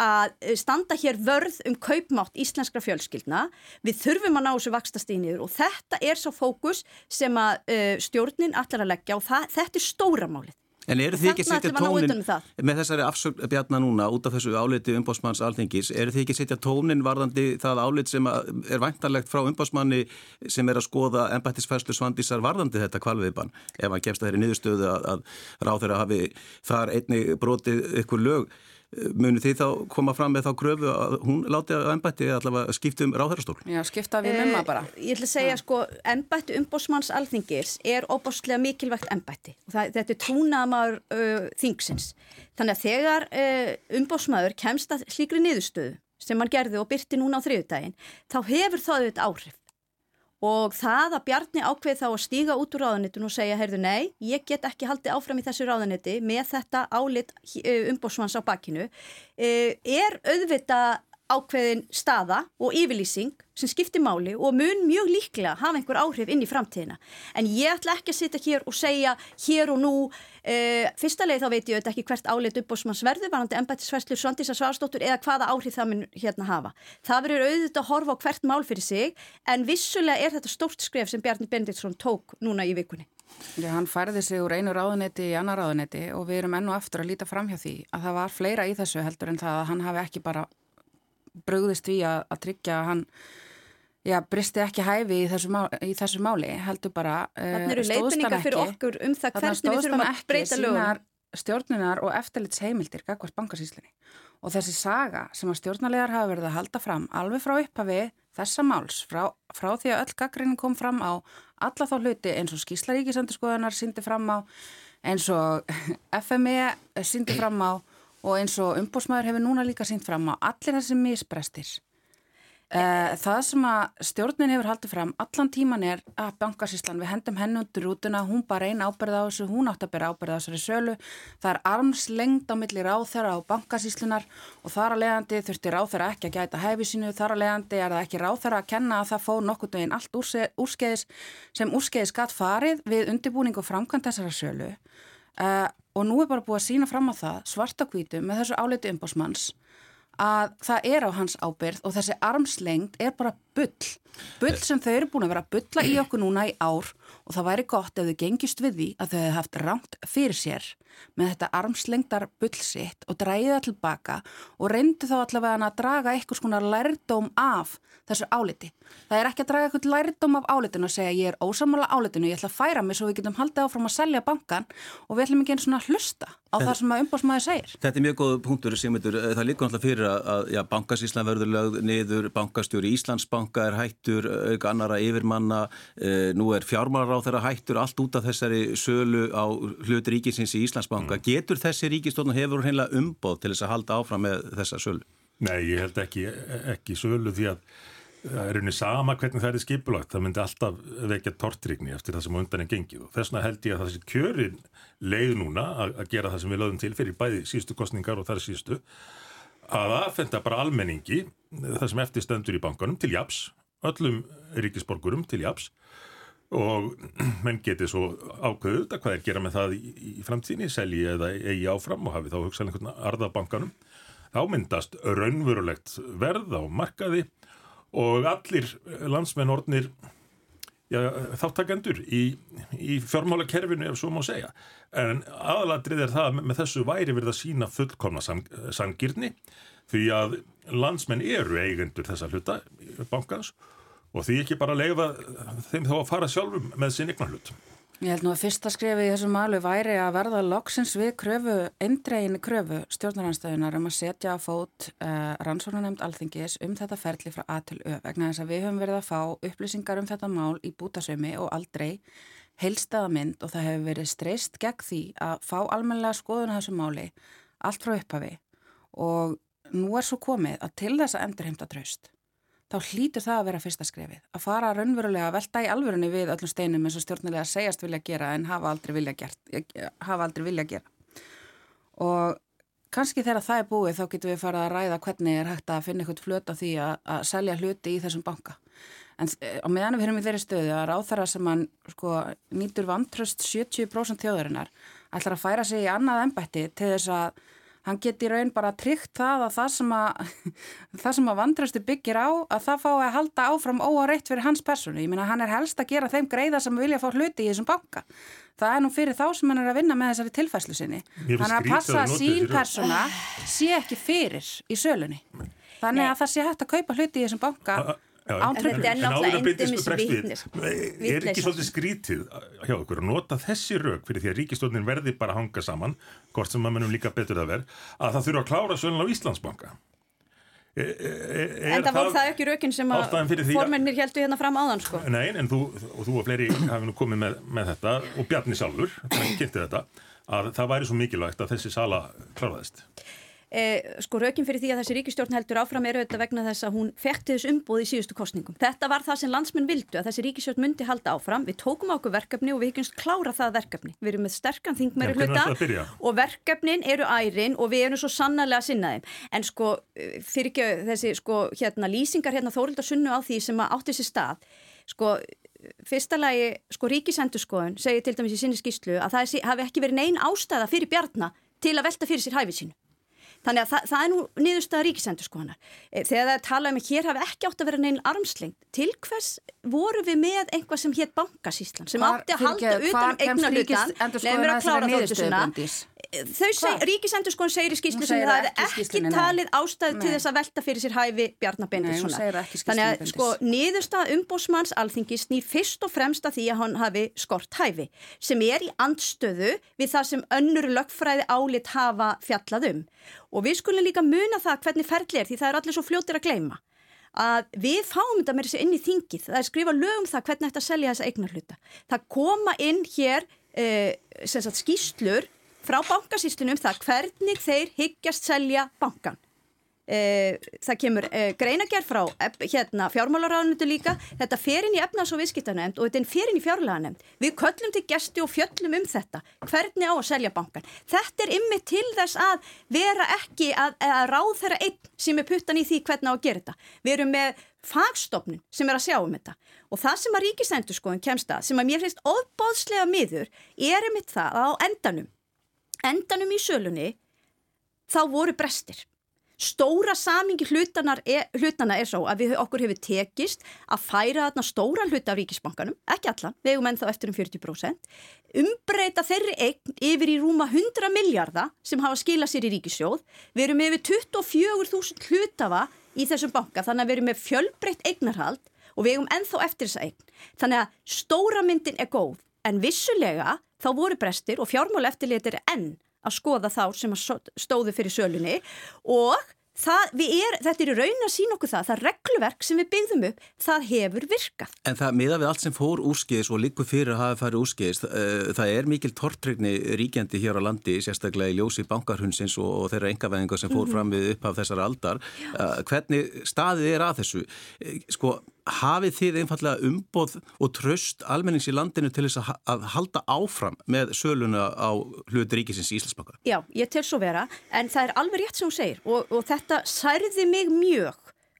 að eh, standa hér vörð um kaupmátt íslenskra fjölskyldna. Við þurfum að ná þessu vakstastíniður og þetta er svo fókus sem að uh, stjórnin allar að leggja og það, þetta er stóra málið. En eru þið ekki að setja að tónin um með þessari afsögn bjarna núna út af þessu áliti umbásmanns alþingis, eru þið ekki að setja tónin varðandi það álit sem að er væntanlegt frá umbásmanni sem er að skoða embættisfærslu svandísar varðandi þetta kvalviðban ef hann kemst að þeirri niðurstöðu að, að ráð þeirra hafi þar einni brotið ykkur lög munu þið þá koma fram með þá kröfu að hún láti að embætti allavega skipta um ráðherrastól? Já, skipta við mumma bara. Eh, Ég ætla að segja sko, embætti umbósmanns alþingis er óbáslega mikilvægt embætti og það, þetta er trúnaðamaður uh, þingsins. Þannig að þegar uh, umbósmaður kemst að slíkri niðurstöðu sem hann gerði og byrti núna á þriðudaginn, þá hefur það auðvitað áhrif. Og það að Bjarni ákveð þá að stíga út úr ráðanitun og segja, heyrðu nei, ég get ekki haldið áfram í þessu ráðaniti með þetta álit umbósmanns á bakkinu, er auðvita ákveðin staða og yfirlýsing sem skiptir máli og mun mjög líklega hafa einhver áhrif inn í framtíðina. En ég ætla ekki að sitja hér og segja hér og nú, uh, fyrsta leið þá veit ég ekki hvert álit uppbósmanns verður, varandi embættisverslur Svandísa Svarsdóttur eða hvaða áhrif það mun hérna hafa. Það verður auðvitað að horfa á hvert mál fyrir sig en vissulega er þetta stórt skref sem Bjarni Bendiktsson tók núna í vikunni. Já, hann færði sig úr einu ráðunetti í annar ráðunetti og við erum ennu aftur að líta fram hjá því að það var fleira í þessu heldur en það að hann hafi ekki bara brögðist við að tryggja að hann já, bristi ekki hæfi í þessu, má, í þessu máli, heldur bara uh, Þannig eru leifinningar fyrir okkur um það hvernig við þurfum að breyta lögum stjórnunar og eftirlits heimildir gagvart bankasíslinni og þessi saga sem að stjórnarlegar hafa verið að halda fram alveg frá upphafi þessa máls frá, frá því að öll gaggrinni kom fram á alla þá hluti eins og skíslaríkisandurskoðanar síndi fram á eins og <laughs> FME síndi fram á og eins og umbósmaður hefur núna líka sínt fram á. Allir þessi misbrestir. Uh, það sem að stjórnin hefur haldið fram allan tíman er að bankasíslan við hendum henn undir rútuna, hún bara einn ábyrða á þessu, hún átt að byrja ábyrða á þessari sölu. Það er armslengd á milli ráþæra á bankasíslunar og þar að leiðandi þurfti ráþæra ekki að gæta hæfi sínu þar að leiðandi er það ekki ráþæra að kenna að það fó nokkur deginn allt úrskeiðis sem úrskeiðis gatt farið við undirbúning og framkvæmt þessara sölu. Uh, og nú er bara búið að sína fram á það svartakvítu með þessu áleiti umbásmanns að það er á hans ábyrð og þessi armslengd er bara bull bull sem þau eru búin að vera að bulla í okkur núna í ár og það væri gott ef þau gengist við því að þau hefði haft rámt fyrir sér með þetta armslengdar bullsitt og dræði það tilbaka og reyndu þá allavega að draga eitthvað svona lærdóm af þessu áliti. Það er ekki að draga eitthvað lærdóm af álitinu og segja ég er ósamála álitinu, ég ætla að færa mig svo við getum haldið áfram að selja bankan og við ætlum ekki einn svona að hlusta á það sem að umbásmaður segir. Þetta er mjög góð punktur sem þetta, það líka náttúrulega fyrir að já, bankasíslan verður lögð niður, bankastjóri Íslandsbanka er hættur, auka annara yfirmanna, e, nú er fjármálar á þeirra hættur allt út af þessari sölu á hlut ríkisins í Íslandsbanka. Mm. Getur þessi ríkistofn hefur hreinlega umbóð til þess að halda áfram með þessa sölu? Nei, ég held ekki, ekki sölu því að það er unni sama hvernig það er skipulagt, það myndi alltaf vekja tortrygni eftir það sem undan er gengið og þess vegna held ég að þessi kjörin leið núna að, að gera það sem við lögum til fyrir bæði sístu kostningar og þar sístu að aðfenda bara almenningi það sem eftir stöndur í bankanum til japs, öllum ríkisborgurum til japs og <clears throat> menn getið svo ákveðuð að hvað er gera með það í, í framtíðinni, selji eða eigi áfram og hafi þá hugsaðlega einhvern arðabankanum þá myndast raunverulegt verð á markaði og allir landsmenn orðnir þáttakendur í, í fjármála kerfinu ef svo má segja. En aðaladrið er það með þessu væri verið að sína fullkomna sangirni því að landsmenn eru eigendur þessa hluta bankans og því ekki bara leiða þeim þá að fara sjálfum með sinn ykna hlut Ég held nú að fyrsta skrifið í þessum malu væri að verða loksins við kröfu, eindreginni kröfu stjórnarhansstæðunar um að setja á fót uh, rannsóknarnemnd alþingis um þetta ferli frá A til Ö vegna þess að við höfum verið að fá upplýsingar um þetta mál í bútasömi og aldrei heilstaðamynd og það hefur verið streyst gegn því að fá almenlega skoðun að þessu máli allt frá upphafi. Og nú er svo komið að til þess að endurheimta tröst þá hlýtur það að vera fyrsta skrefið. Að fara raunverulega að velta í alvörunni við öllum steinum eins og stjórnilega segjast vilja gera en hafa aldrei vilja, gert, hafa aldrei vilja gera. Og kannski þegar það er búið þá getum við farað að ræða hvernig er hægt að finna eitthvað flöta því að, að selja hluti í þessum banka. En eh, á meðan við erum í þeirri stöðu að ráþara sem hann sko, nýtur vantröst 70% þjóðarinnar ætlar að færa sig í annað ennbætti til þess að hann geti raun bara tryggt það að það sem að, <laughs> það sem að vandrastu byggir á að það fái að halda áfram óareitt fyrir hans personu. Ég minna hann er helst að gera þeim greiða sem vilja fá hluti í þessum banka. Það er nú fyrir þá sem hann er að vinna með þessari tilfæslu sinni. Hann er að passa að sín persona sé ekki fyrir í sölunni. Þannig að það sé hægt að kaupa hluti í þessum banka en þetta er náttúrulega endimis vitnis er ekki svolítið skrítið hjá okkur að nota þessi rauk fyrir því að ríkistofnin verði bara hanga saman hvort sem maður munum líka betur að verð að það þurfa að klára sölun á Íslandsbanka? E, e, e, en það voru það ekki raukin sem að formennir heldur hérna fram áðan sko. Nei, en þú og þú og fleiri hafi nú komið með, með þetta og Bjarni sjálfur, þannig kynnti þetta að það væri svo mikilvægt að þessi sala kláraðist eh, sko rökin fyrir því að þessi ríkistjórn heldur áfram eru þetta vegna þess að hún fekti þess umboð í síðustu kostningum. Þetta var það sem landsmenn vildu að þessi ríkistjórn myndi halda áfram. Við tókum á okkur verkefni og við hyggjumst klára það verkefni. Við erum með sterkan þingmeri hluta og verkefnin eru ærin og við erum svo sannarlega að sinna þeim. En sko fyrir ekki þessi sko hérna lýsingar hérna þórildarsunnu á því sem átti sér stað. Sko fyrsta lagi sko ríkisendurskoðun segir til dæmis í sinni skýslu að það hafi ekki verið neyn ástæða fyrir bjarna til að velta fyrir sér hæfið sínu. Þannig að það, það er nú niðurstaða ríkisendur sko hannar. Eh, þegar það talaðum að hér hafi ekki átt að vera neina armslengt, til hvers voru við með einhvað sem hétt bankasíslan sem átti að halda utan um eignar hlutan, nefnir að klára þáttu svona Ríkisendurskon segir í skýslu sem það hefði ekki, ekki talið ástæðu til þess að velta fyrir sér hæfi Bjarnar Bendilssona þannig að sko niðurstað umbósmanns alþingi snýr fyrst og fremst að því að hann hafi skort hæfi sem er í andstöðu við það sem önnur lögfræði álit hafa fjallað um. Og við skulum líka muna það hvernig ferli er því það er allir svo fljóttir að gleima að við fáum þetta með þessi inn í þingið. Það er skrifa lögum það hvernig þetta selja þessa eignarhluta. Það koma inn hér sagt, skýslur frá bankasýstunum það hvernig þeir hyggjast selja bankan. E, það kemur e, greinagerð frá hérna, fjármálaráðunötu líka, þetta fer inn í efnas- og viðskiptarnemnd og þetta er fer inn í fjárlæðanemnd. Við köllum til gesti og fjöllum um þetta, hvernig á að selja bankan. Þetta er ymmið til þess að vera ekki að, að ráð þeirra einn sem er puttan í því hvernig á að gera þetta. Við erum með fagstofnun sem er að sjá um þetta og það sem að ríkisendurskóðin kemst að, sem að mér finnst ofbáðslega miður, er það að á endanum endanum í sölunni þá voru brestir. Stóra samingi hlutana er, hlutana er svo að við okkur hefur tekist að færa þarna stóra hluta af ríkisbankanum, ekki allan, við hefum ennþá eftir um 40%, umbreyta þeirri eign yfir í rúma 100 miljardar sem hafa skilað sér í ríkisjóð. Við erum yfir 24.000 hlutafa í þessum banka þannig að við erum með fjölbreytt eignarhald og við hefum ennþá eftir þessa eign. Þannig að stóra myndin er góð en vissulega þá voru brestir og fjármála eftirlitir enn að skoða þá sem stóðu fyrir sölunni og Það, er, þetta er í raun að sína okkur það, það regluverk sem við byggðum upp, það hefur virkað. En það miða við allt sem fór úrskeiðis og líkur fyrir að hafa farið úrskeiðis, eh, það er mikil tortryggni ríkjandi hér á landi, sérstaklega í ljósi bankarhunsins og, og þeirra engavæðingar sem fór mm -hmm. fram við upp af þessar aldar. Já. Eh, hvernig staðið er að þessu? Eh, sko, hafið þið einfallega umboð og tröst almennings í landinu til þess að, halda áfram með söluna á hluti ríkisins í Íslandsbaka? Já, ég tel svo vera, en það er alveg rétt sem hún segir og, og þetta særði mig mjög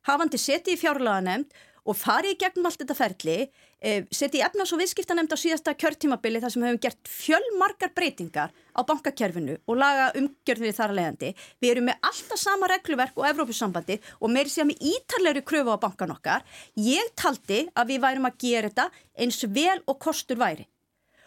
hafandi setið í fjárlaga nefnd og farið í gegnum allt þetta ferli Eh, setja í efnas- og viðskiptanemnd á síðasta kjörtímabili þar sem hefum gert fjölmarkar breytingar á bankakerfinu og laga umgjörðinni þar að leiðandi. Við erum með alltaf sama regluverk og Evrópussambandi og meiri sér með ítarlegri kröfu á bankan okkar. Ég taldi að við værum að gera þetta eins vel og kostur væri.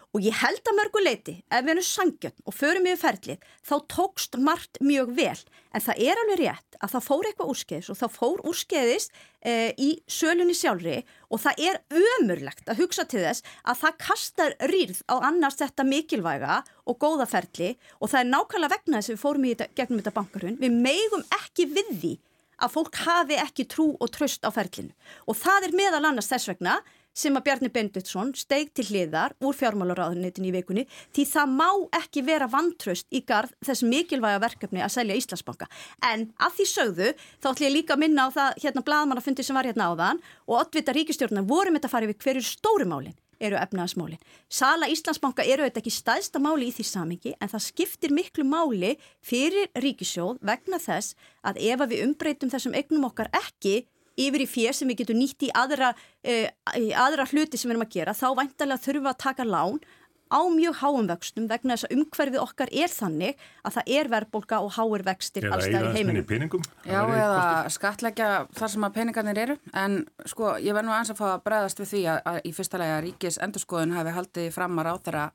Og ég held að mörgu leiti, ef við erum sangjötn og förum yfir ferlið, þá tókst margt mjög vel. En það er alveg rétt að það fór eitthvað úrskeiðis og það fór úrskeiðis e, í sölunni sjálfri og það er ömurlegt að hugsa til þess að það kastar rýrð á annars þetta mikilvæga og góða ferli og það er nákvæmlega vegna þess að við fórum í þetta, gegnum þetta bankarhund. Við megum ekki við því að fólk hafi ekki trú og tröst á ferlinu og það er meðal annars þess vegna sem að Bjarni Benditsson steig til hliðar úr fjármálaráðunitin í vikunni því það má ekki vera vantraust í garð þess mikilvæga verkefni að selja Íslandsbanka. En að því sögðu þá ætlum ég líka að minna á það hérna bladmannafundi sem var hérna áðan og oddvita ríkistjórnar vorum þetta að fara yfir hverju stórumálinn eru efnaðasmálinn. Sala Íslandsbanka eru þetta ekki staðsta máli í því samingi en það skiptir miklu máli fyrir ríkisjóð vegna þess að ef við umbreytum þessum eignum okkar ekki yfir í fér sem við getum nýtt í aðra, uh, í aðra hluti sem við erum að gera þá væntalega þurfum við að taka lán á mjög háum vöxtum vegna þess að umhverfið okkar er þannig að það er verðbólka og háir vextir allstæði heiminum. Já, eða skatleggja þar sem að peningarnir eru. En sko ég verð nú aðeins að fá að bregðast við því að, að í fyrsta lega ríkis endurskoðun hafi haldið fram að ráþara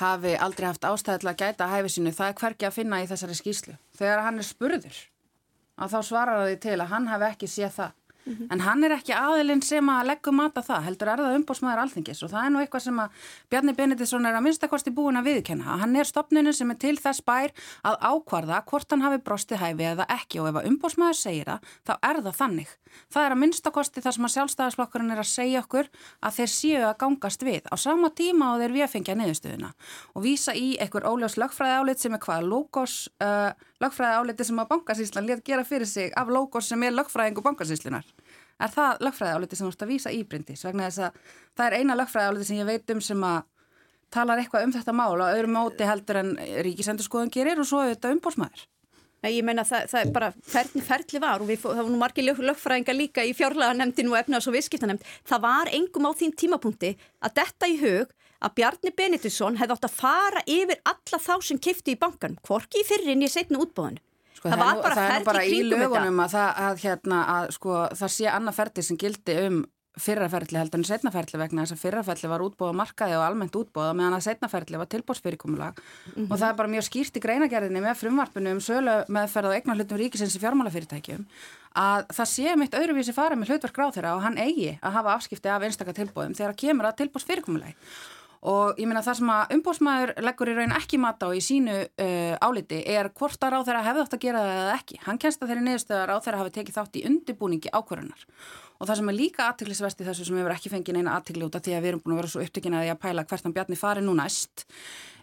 hafi aldrei haft ástæði til að gæta hæfi sinu, það er hverki að finna í þessari skýslu. Þegar hann er spurður að þá svarar það því til að hann hafi ekki séð það Mm -hmm. En hann er ekki aðilinn sem að leggum mata það, heldur er það umbósmaður alþingis og það er nú eitthvað sem að Bjarni Benediktsson er að minnstakosti búin að viðkenna. Hann er stopninu sem er til þess bær að ákvarða hvort hann hafi brostið hæfi eða ekki og ef að umbósmaður segir það, þá er það þannig. Það er að minnstakosti það sem að sjálfstæðisflokkurinn er að segja okkur að þeir séu að gangast við á sama tíma og þeir við fengja niðurstöðuna og vísa í einhver óljós lögfræði álit sem er hvað logos, uh, lögfræði áliti sem að bankasýslan létt gera fyrir sig af logos sem er lögfræðingu bankasýslunar. Er það lögfræði áliti sem þú ert að vísa í brindis? Vegna þess að það er eina lögfræði áliti sem ég veit um sem að talar eitthvað um þetta mál og öðrum móti heldur en ríkisendurskoðun gerir og svo er þetta umbósmæður. Nei, ég meina það, það er bara hvernig ferli var og við, það var nú margir lög, lögfræðinga líka í fjárlega nefndinu og efnaðs og viðskiptanemnd. Það var engum á þín tímapunkti að detta í hug að Bjarni Benediktsson hefði átt að fara yfir alla þá sem kifti í bankan, hvorki í fyrrin í setna útbóðinu. Sko, það, það. Það er bara í lögunum að, það, að, hérna, að sko, það sé annað ferli sem gildi um fyrraferðli heldur en setnaferðli vegna þess að fyrraferðli var útbóða markaði og almennt útbóða meðan að setnaferðli var tilbóðsfyrirkomulag mm -hmm. og það er bara mjög skýrt í greinagerðinni með frumvarpinu um sölu meðferð og eignar hlutum ríkisins í fjármálafyrirtækjum að það sé mitt öðruvísi fara með hlutverk ráð þeirra og hann eigi að hafa afskipti af einstakar tilbóðum þegar kemur að tilbóðsfyrirkomulag og ég minna það sem að umbóðsmaður leggur í raun ekki mat á í sínu uh, áliti er hvort að ráð þeirra hefði átt að gera það eða ekki. Hann kennst að þeirri neðustöðar ráð þeirra hafi tekið þátt í undirbúningi ákvörunar Og það sem er líka aðtiklisvest í þessu sem hefur ekki fengið neina aðtikli út af því að við erum búin að vera svo upptökin að því að pæla hvert hann Bjarni fari nú næst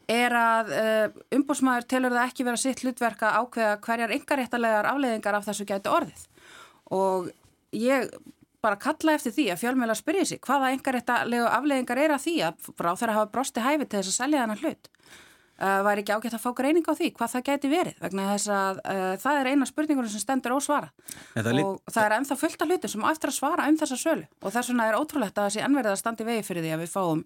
er að uh, umbúrsmæður telur það ekki vera sitt hlutverka ákveða hverjar yngaréttalegar afleiðingar af þessu gæti orðið. Og ég bara kalla eftir því að fjölmjöla spyrja sig hvaða yngaréttalegu afleiðingar er að því að frá þeirra hafa brosti hæfi til þess að selja þennan hlut. Uh, væri ekki ágætt að fá greining á því hvað það geti verið vegna þess að uh, það er eina spurningur sem stendur ósvara og lík... það er ennþá fullt af hlutin sem aftur að svara um þessa sölu. Og þess vegna er ótrúlegt að það sé ennverðið að standi vegi fyrir því að við fáum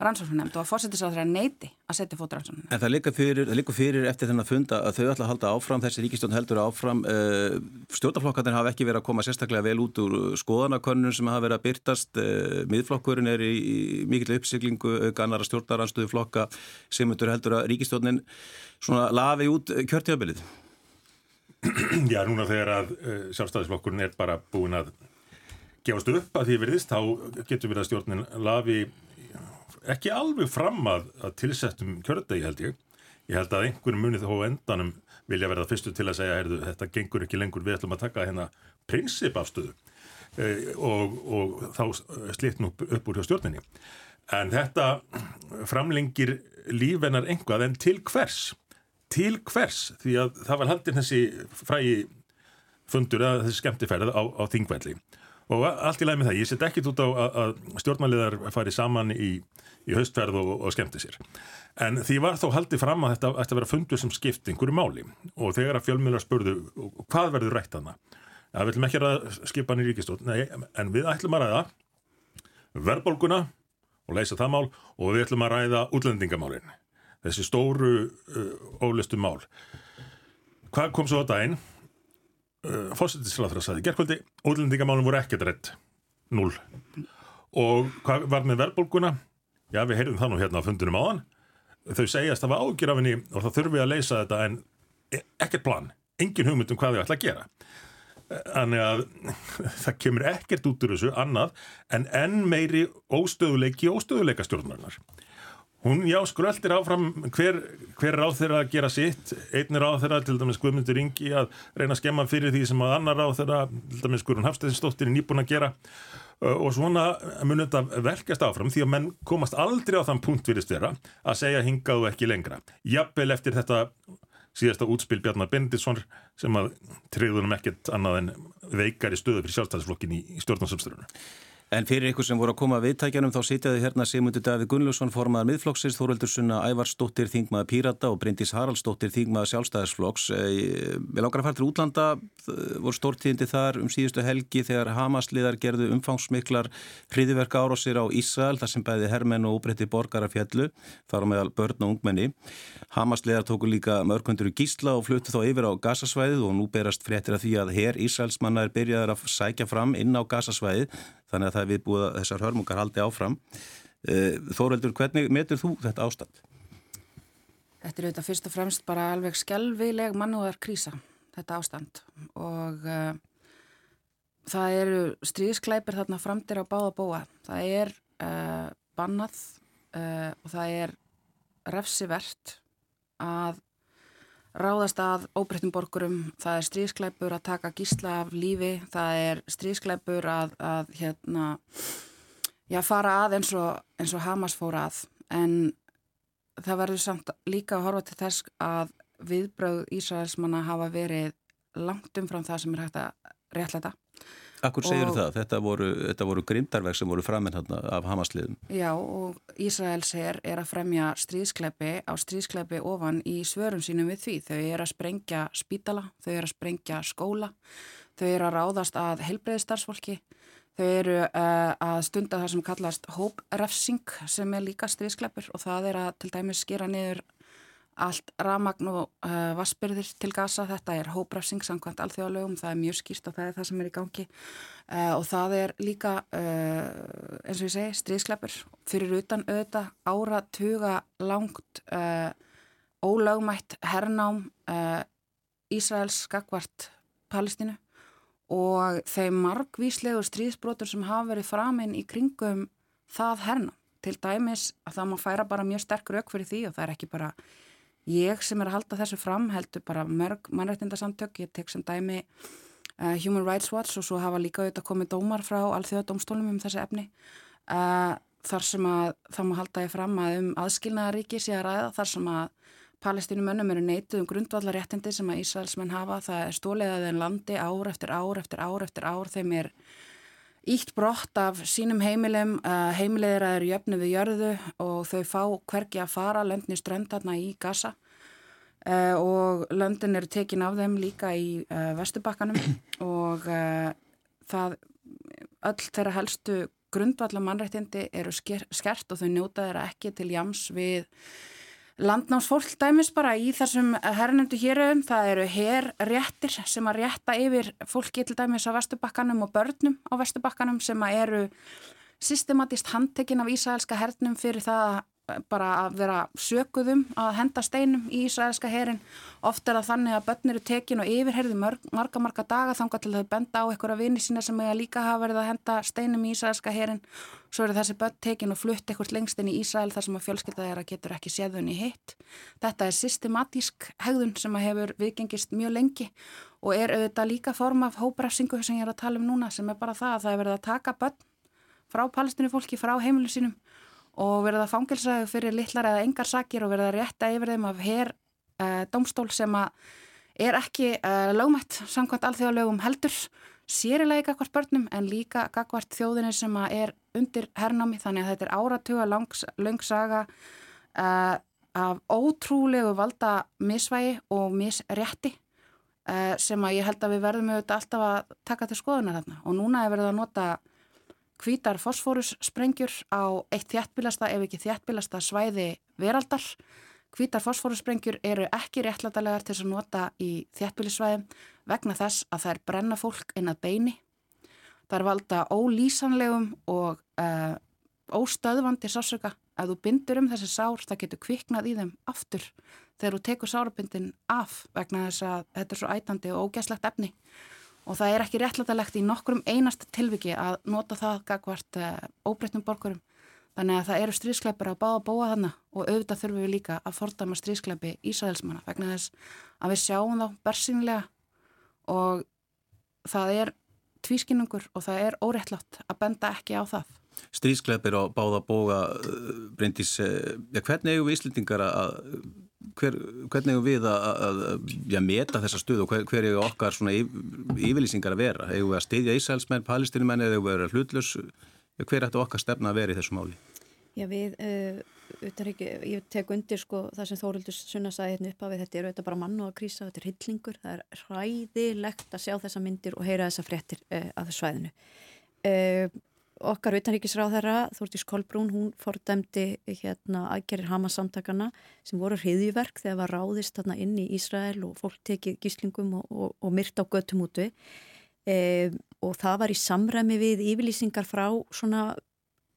rannsóknunemnd og að fórsetisráður að neiti að setja fót rannsóknunemnd. En það líka fyrir, fyrir eftir þennan funda að þau ætla að halda áfram, þessi ríkistjón heldur áfram, eh, stjórnaflokkarnir hafa ekki verið að koma sérstaklega vel út úr skoðanakönnun sem hafa verið að byrtast, uh, miðflokkurinn er í, í mikill uppsiglingu, auðganara stjórnaranstöðu flokka sem heldur að ríkistjónin svona lafi út kjörtjöfabilið. Já, núna þegar að uh, sjálfstæðisflokkurinn er bara búin að gefast upp að því veriðist, þá getur við að stjórnin lafi ekki alveg fram að, að tilsettum kjördegi held ég. Ég held að einhverjum munið þó endanum vilja verða fyrstu til að segja heyrðu, þetta gengur ekki lengur, við ætlum að taka hérna prinsipafstöðu e, og, og þá slitn upp, úr hjá stjórninni. En þetta framlengir lífennar einhvað en til hvers? Til hvers? Því að það var haldinn þessi frægi fundur að þessi skemmtifærið á, á þingvelli og allt í læg með það, ég set ekkit út á að stjórnmæliðar fari saman í, í haustverð og, og skemmti sér. En því var þó haldið fram að þetta ætti að vera fundur sem skipt einhverju máli. Og þegar að fjölmjölar spurðu hvað verður rætt að það ætlum ekki að skipa hann í ríkistól en við ætlum að ræða verðbólguna og leysa það mál og við ætlum að ræða útlendingamálin þessi stóru uh, ólistu mál. Hvað kom svo á daginn? Uh, fósittisláþra saði gerðkvöldi, útlendingamálum voru ekkert rétt 0 og hvað var með verðbólguna já við heyrðum það nú hérna á fundunum áðan. Þau segjast að það var ágjur af henni og það þurfi að leysa þetta en e, ekkert plan, engin hugmynd um hvað þau ætla að gera. Þannig að <laughs> það kemur ekkert út úr þessu annað en enn meiri óstöðuleiki óstöðuleika stjórnarnar Hún, já, skröldir áfram hver, hver ráð þeirra að gera sitt, einn ráð þeirra til dæmis Guðmundur Ingi að reyna að skemma fyrir því sem að annar ráð þeirra, til dæmis Guðrun Hafstæðinsdóttir er nýbúin að gera og svona munum þetta velkast áfram því að menn komast aldrei á þann punkt virðist vera að segja hingað og ekki lengra. Jafnvel eftir þetta síðasta útspil Bjarnar Benditsson sem að treyðunum ekkert annað en veikar í stöðu fyrir sjálfstæðisflokkin í, í stjórnarsumsturinu. En fyrir ykkur sem voru að koma að viðtækjanum þá sitjaði hérna Sigmundur Davíð Gunnljósson formaðar miðflokksins, Þóruldur Sunna Ævarsdóttir Þingmaða Pírata og Bryndís Haraldsdóttir Þingmaða Sjálfstæðisflokks. Eh, við langar að fara til útlanda, voru stórtíðindi þar um síðustu helgi þegar Hamasliðar gerðu umfangsmiklar hriðiverka árásir á Ísrael þar sem bæði hermenn og úbreytti borgara fjallu, þar á meðal börn og ungmenni. Hamasliðar tóku líka mörgunduru gísla og fluttu þá yfir á gasasvæðið og nú berast fréttir að því að her Ísraelsmanna er byrjaðar að sækja fram inn á gasasvæðið þannig að það er viðbúið að þessar hörmungar haldi áfram. Eh, Þóreldur, hvernig metur þú þetta ástand? Þetta er auðvitað fyrst og fremst bara alveg skjálfileg mannúðar krísa, þetta ástand og uh, það eru stríðsklæpir þarna framtir á báða bóa. Það er uh, bannað uh, og það er refsivert að ráðast að óbreyttum borgurum, það er stríðsklæpur að taka gísla af lífi, það er stríðsklæpur að, að hérna, já, fara að eins og, eins og Hamas fóra að, en það verður samt líka að horfa til þess að viðbröð Ísraelsmanna hafa verið langt umfram það sem er hægt að réttleita. Akkur segir og, það? Þetta voru, voru grimdarverk sem voru framinn af Hamasliðum. Já og Ísraels er, er að fremja stríðskleipi á stríðskleipi ofan í svörum sínum við því. Þau er að sprengja spítala, þau er að sprengja skóla, þau er að ráðast að helbreyðstarfsfólki, þau eru uh, að stunda það sem kallast hóprefsing sem er líka stríðskleipur og það er að til dæmis skera niður allt ramagn og uh, vassbyrðir til gasa, þetta er hóprafsing samkvæmt alþjóðalögum, það er mjög skýrt og það er það sem er í gangi. Uh, og það er líka, uh, eins og ég segi, stríðskleppur fyrir utan auðvita áratuga langt ólögmætt hernám Ísraels skakvart Palestínu. Og þeim margvíslegu stríðsbrotur sem hafa verið framinn í kringum það hernám. Til dæmis að það má færa bara mjög sterk rauk fyrir því og það er ekki bara Ég sem er að halda þessu fram heldur bara mörg mannrættindarsamtök, ég tek sem dæmi uh, Human Rights Watch og svo hafa líka auðvitað komið dómar frá alþjóðadómstólum um þessi efni. Uh, þar sem að það má halda ég fram að um aðskilnaðaríki sé að ræða þar sem að palestínum önnum eru neituð um grundvallaréttindi sem að Ísraelsmenn hafa. Það er stólegaðið en landi ár eftir ár eftir ár eftir ár þeim er ítt brott af sínum heimilum, uh, heimilegir að eru jöfnu við jörðu og þau fá hvergi að fara löndni ströndarna í Gaza uh, og löndin eru tekin af þeim líka í uh, Vesturbakkanum <clears throat> og það öll þeirra helstu grundvallar mannrættindi eru skert og þau njóta þeirra ekki til jams við landnámsfólk dæmis bara í þessum herrnendu hérum, það eru herréttir sem að rétta yfir fólki til dæmis á Vesturbakkanum og börnum á Vesturbakkanum sem að eru systematist handtekinn af Ísraelska hernum fyrir það bara að vera sökuðum að henda steinum í Ísraelska herin. Oft er það þannig að börn eru tekin og yfirherðu marga marga daga þanga til þau benda á einhverja vini sína sem eiga líka hafa verið að henda steinum í Ísraelska herin. Svo eru þessi börn tekin og flutt eitthvað lengst inn í Ísrael þar sem að fjölskylda þeirra getur ekki séðun í hitt. Þetta er systematísk hegðun sem að hefur viðgengist mjög lengi og er auðvitað líka form af hóprefsingu sem ég er að tala um núna sem er bara það að það er verið að taka börn frá palestinu fólki, frá heimilu sínum og verða fangilsaðu fyrir litlar eða engar sakir og verða rétta yfir þeim af hér uh, eh, domstól sem er ekki uh, lögmætt samkvæmt alþjóðalögum heldur sérilega gagvart börnum en líka gagvart þjóðinni sem er undir hernámi. Þannig að þetta er áratuga langsaga uh, af ótrúlegu valda misvægi og misrétti sem að ég held að við verðum auðvitað alltaf að taka til skoðunar þarna. Og núna er verið að nota hvítar fosfórussprengjur á eitt þjættbílasta ef ekki þjættbílasta svæði veraldar. Hvítar fosfórussprengjur eru ekki réttlætalegar til að nota í þjættbílisvæðum vegna þess að er brenna fólk inn að beini. Er valda ólýsanlegum og uh, óstöðvandi sásöka. Ef þú bindur um þessi sár það getur kviknað í þeim aftur þegar þú tekur sárabindin af vegna þess að þetta er svo ætandi og ógæslegt efni og það er ekki réttlætalegt í nokkrum einast tilviki að nota það gagvart uh, óbreytnum borgurum. Þannig að það eru stríðskleipur að báða bóa þannig og auðvitað þurfum við líka að fordama stríðskleipi Ísraelsmanna vegna þess að við sjáum þá bersinlega og það er tvískinnungur og það er óréttlátt að benda ekki á það. Stríðskleipir á báða bóa, uh, Bryndís, uh, ja, hvernig eigum við Íslendingar að hver, hvernig við að, að, að meta þessa stuð og hver, hver hefur okkar svona yfirlýsingar að vera? Hefur við að styðja Ísælsmenn, palestinumenn eða hefur við að vera hlutlus? Hver ættu okkar stefna að vera í þessu máli? Já við, uh, ég tek undir sko það sem Þórildur Sunna sagði hérna upp af þetta er auðvitað bara mann og að krísa, þetta er hillingur, það er hræðilegt að sjá þessa myndir og heyra þessa fréttir uh, af þessu svæðinu. Uh, okkar utanríkisráðherra, Þórtís Kolbrún, hún fordæmdi hérna aðgerir Hamas samtakana sem voru hriðjverk þegar var ráðist þarna inn í Ísrael og fólk tekið gíslingum og, og, og myrt á göttum úti. E, og það var í samræmi við yfirlýsingar frá svona,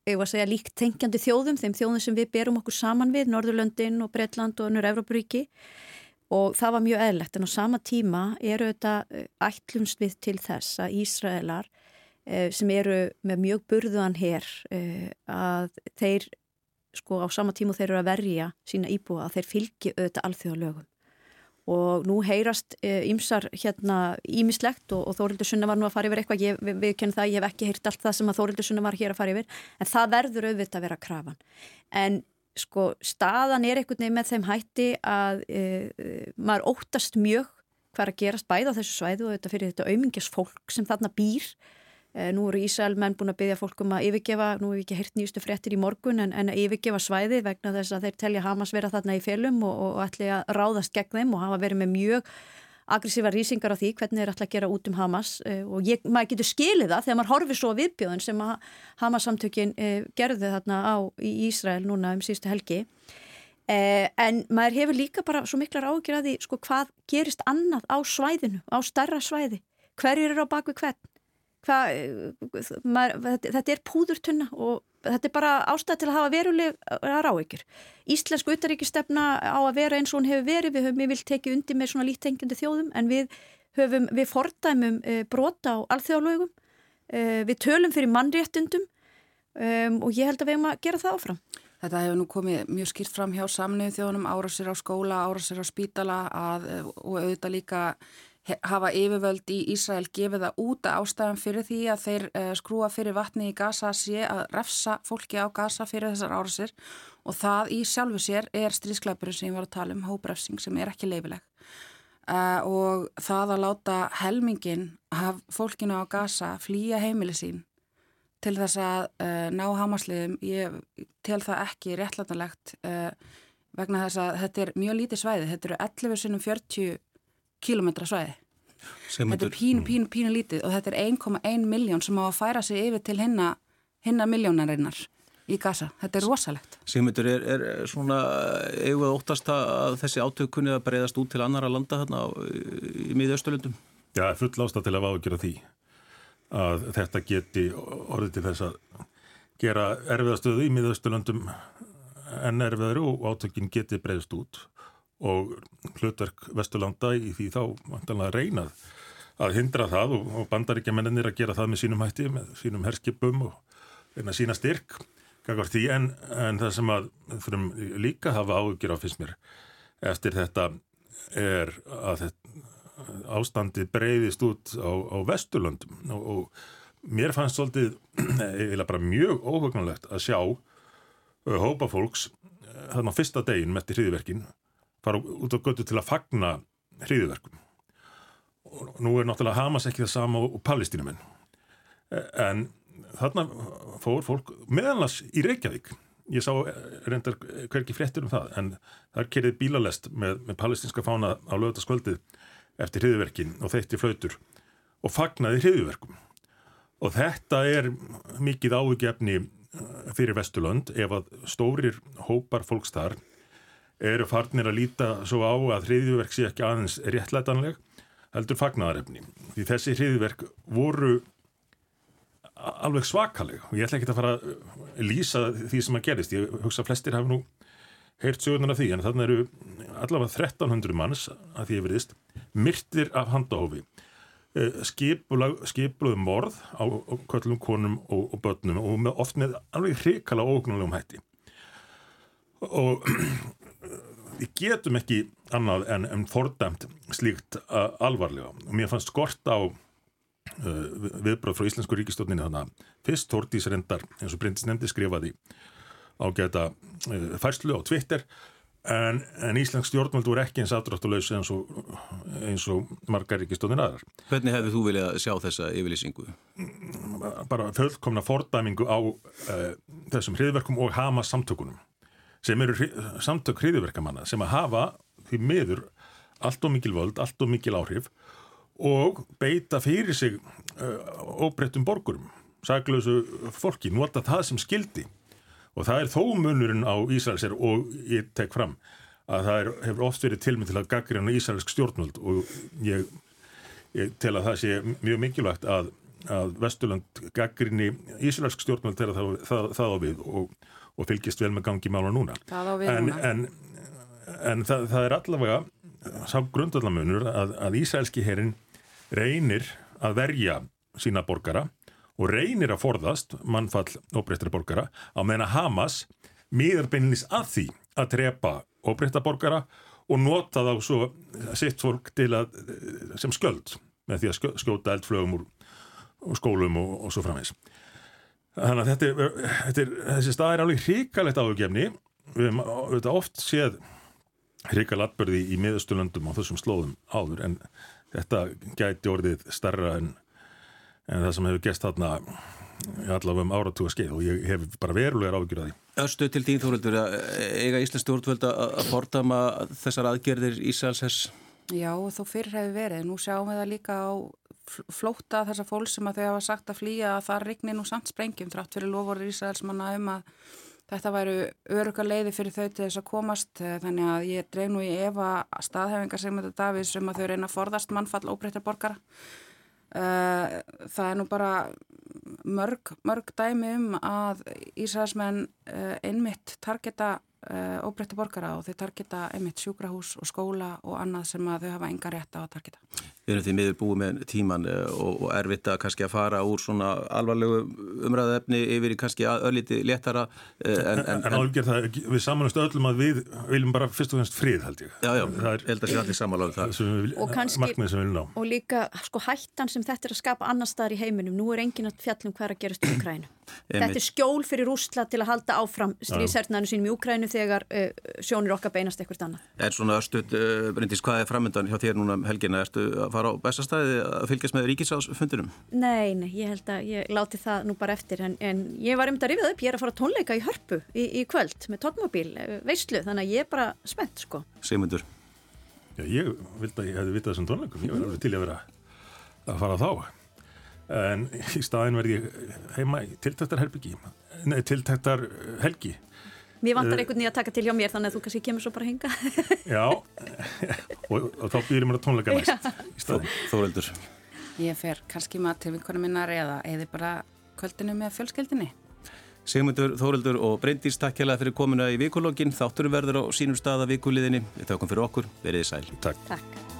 var að segja líkt tengjandi þjóðum, þeim þjóðum sem við berum okkur saman við, Norðurlöndin og Breitland og önnur Evrópuríki. Og það var mjög eðlegt en á sama tíma eru þetta e, ætlumst við til þess að Ísraelar sem eru með mjög burðuðan hér eh, að þeir sko á sama tímu þeir eru að verja sína íbúa að þeir fylgi auðvitað alþjóðalögum. Og nú heyrast ymsar e, hérna ímislegt og, og Þórildur Sunna var nú að fara yfir eitthvað, ég, við, við kennum það, ég hef ekki heyrt allt það sem að Þórildur Sunna var hér að fara yfir en það verður auðvitað að vera krafan. En sko staðan er einhvern veginn með þeim hætti að e, maður óttast mjög hvað er að gerast bæða á þessu svæðu og þetta fyrir þetta auðmingjast fólk sem þarna býr nú eru Ísæl menn búin að byggja fólk um að yfirgefa, nú hefur við ekki heyrt nýjustu fréttir í morgun en, en að yfirgefa svæði vegna þess að þeir telja Hamas vera þarna í félum og, og ætli að ráðast gegn þeim og hafa verið með mjög aggressífa rýsingar á því hvernig þeir ætla að gera út um Hamas. Eh, og ég, maður getur skilið það þegar maður horfið svo viðbjóðun sem Hamas samtökin eh, gerði þarna á í Ísrael núna um síðustu helgi. Eh, en maður hefur líka bara svo miklar ágjör að því sko hvað gerist annað á svæðinu, á starra svæði? Hverjur eru á bakvið hvern Hva, maður, þetta er púðurtunna og þetta er bara ástæð til að hafa verulega ráegjur. Íslensku utaríkistefna á að vera eins og hún hefur verið, við höfum yfirlt tekið undir með svona líttengjandi þjóðum en við höfum, við fordæmum e, brota á alþjóðalögum, e, við tölum fyrir mannréttundum um, og ég held að við hefum að gera það áfram. Þetta hefur nú komið mjög skýrt fram hjá samniðu þjóðunum, árásir á skóla, árásir á spítala að, og auðvitað líka hafa yfirvöld í Ísrael gefið það út að ástæðan fyrir því að þeir uh, skrúa fyrir vatni í Gaza sé að refsa fólki á Gaza fyrir þessar árasir og það í sjálfu sér er strísklæpurinn sem ég var að tala um, hóprefsing sem er ekki leifileg uh, og það að láta helmingin af fólkinu á Gaza flýja heimili sín til þess að uh, ná hamasliðum, ég tel það ekki réttlætanlegt vegna þess að þetta er mjög lítið svæði, þetta eru 11 sinum 40 kilometra svæði. Þetta er pínu, pínu, pínu lítið og þetta er 1,1 miljón sem á að færa sig yfir til hinna, hinna miljónarinnar í Gaza. Þetta er rosalegt. Sigmundur, er, er svona eigað óttast að þessi átökunni að breyðast út til annara landa þarna í miðausturlundum? Já, full ástað til að vágjöra því að þetta geti orðið til þess að gera erfiðastöðu í miðausturlundum en erfiðar og átökin geti breyðast út og hlutverk Vesturlanda í því þá vantanlega reynað að hindra það og, og bandaríkja menninir að gera það með sínum hætti, með sínum herskipum og reyna sína styrk en, en það sem að þurfum líka hafa ágjur á fyrst mér eftir þetta er að þetta, ástandi breyðist út á, á Vesturlandum og, og mér fannst svolítið <clears throat> eða bara mjög óhugnulegt að sjá hópa fólks þarna fyrsta degin með þetta hriðverkin fara út á götu til að fagna hriðiverkum. Og nú er náttúrulega Hamas ekki það sama og palestínumenn. En þarna fór fólk meðanlas í Reykjavík. Ég sá reyndar hverki fréttur um það, en þar kerið bílalest með, með palestinska fána á lögutaskvöldið eftir hriðiverkin og þeitti flautur og fagnaði hriðiverkum. Og þetta er mikið áhugjefni fyrir Vesturlönd ef að stórir hópar fólks þar eru farnir að líta svo á að hriðjuverk sé ekki aðeins réttlætanleg heldur fagnadarefni. Því þessi hriðjuverk voru alveg svakaleg og ég ætla ekki að fara að lýsa því sem að gerist. Ég hugsa að flestir hafa nú heyrt sögurnar af því en þannig eru allavega 1300 manns að því verðist myrtir af handahófi eh, skipluð morð á köllum konum og, og börnum og með, oft með alveg hrikala ógnulegum hætti og <clears throat> við getum ekki annað en, en fordæmt slíkt uh, alvarlega og mér fannst skort á uh, viðbröð frá Íslensku ríkistofninu þannig að fyrst Þórtís reyndar eins og Bryndis nefndi skrifaði á geta uh, færslu á Twitter en, en Íslensk stjórnvöld voru ekki eins afdráttulegs eins og, eins og margar ríkistofnin aðrar. Hvernig hefðu þú viljað sjá þessa yfirlýsingu? Bara fullkomna fordæmingu á þessum hriðverkum og Hamas samtökunum sem eru samtök hriðiverkamanna sem að hafa því miður allt og mikil völd, allt og mikil áhrif og beita fyrir sig uh, óbreyttum borgurum, saglausu fólki, nota það sem skildi og það er þó munurinn á Ísraelsir og ég tek fram að það er, hefur oft verið tilmynd til að gaggrina Ísraelsk stjórnvöld og ég, ég tel að það sé mjög mikilvægt að, að Vesturland gaggrinni Ísraelsk stjórnvöld þegar það, það, það á við og og fylgist vel með gangi mála núna. En, en, en það, það er allavega sá grundallamunur að, að Ísælski herin reynir að verja sína borgara og reynir að forðast mannfall óbreyttra borgara á meðan að Hamas miður beinlis að því að trepa óbreytta borgara og nota þá svo sitt fólk til að sem skjöld með því að skjóta eldflögum úr skólum og, og svo framvegs. Þannig að þetta er, þetta er, þessi stað er alveg hrikalegt áhugjefni við hefum auðvitað oft séð hrika latbörði í miðasturlöndum á þessum slóðum áður en þetta gæti orðið starra en, en það sem hefur gest þarna allavega um áratúa skeið og ég hef bara verulegar ágjur að því. Östu til þín Þóruldur að eiga Íslands stjórnvöld að fordama þessar aðgerðir Ísælsers? Já, þó fyrir hefur verið. Nú sjáum við það líka á flóta þessar fólk sem að þau hafa sagt að flýja að það regnir nú samt sprengjum þrátt fyrir lofórið Ísælsmanna um að þetta væru öruga leiði fyrir þau til þess að komast. Þannig að ég dreif nú í Eva staðhefingar þetta Davís um að þau reyna að forðast mannfall óbreyttar borgara. Uh, það er nú bara mörg, mörg dæmi um að Ísraelsmenn uh, einmitt targeta óbreyttar borgara og þau targeta einmitt sjúkrahús og skóla og annað sem að þau hafa enga rétt á að targeta Við erum því miður búið með tíman og, og erfitt að kannski að fara úr svona alvarlegu umræðefni yfir í kannski ölliti léttara En, en, en álgjör það, við samanumst öllum að við viljum bara fyrst og fremst frið held ég. Já, já, það er held að sé allir samanláðu það. við, og kannski, Og líka, sko, hættan sem þetta er að skapa annar staðar í heiminum, nú er engin að fjallum hver að gerast í Ukrænu Þetta er skjól fyrir Rúsla til að halda áfram stríðshernaðinu sínum í Ukrænu þegar uh, sjónir okkar beinast eitthvað annað. Er svona östut, uh, Bryndís, hvað er framöndan hjá þér núna um helgina? Ertu að fara á bestastæði að fylgjast með ríkisásfundinum? Nei, nei, ég held að ég láti það nú bara eftir en, en ég var um þetta að rifja upp, ég er að fara tónleika í hörpu í, í kvöld með tónmóbíl, veistlu, þannig að ég er bara spennt sko. Sigmundur? Já, ég vildi að ég hefði vitað þessum tónleikum, ég var alveg til að vera að fara þá en í staðin verði ég heima í tiltæktar helgi Mér vantar einhvern veginn að taka til hjá mér þannig að þú kannski kemur svo bara hinga <laughs> Já, og, og þá býðir mér að tónleika næst í staðin Þóreldur Ég fer kannski maður til vinkonu minnar eða eða bara kvöldinu með fjölskeldinni Sigmundur, Þóreldur og Bryndís takk hjá það fyrir komuna í vikulógin þátturum verður á sínum staða vikuliðinni. Við þakkum fyrir okkur, verið sæl. Takk, takk.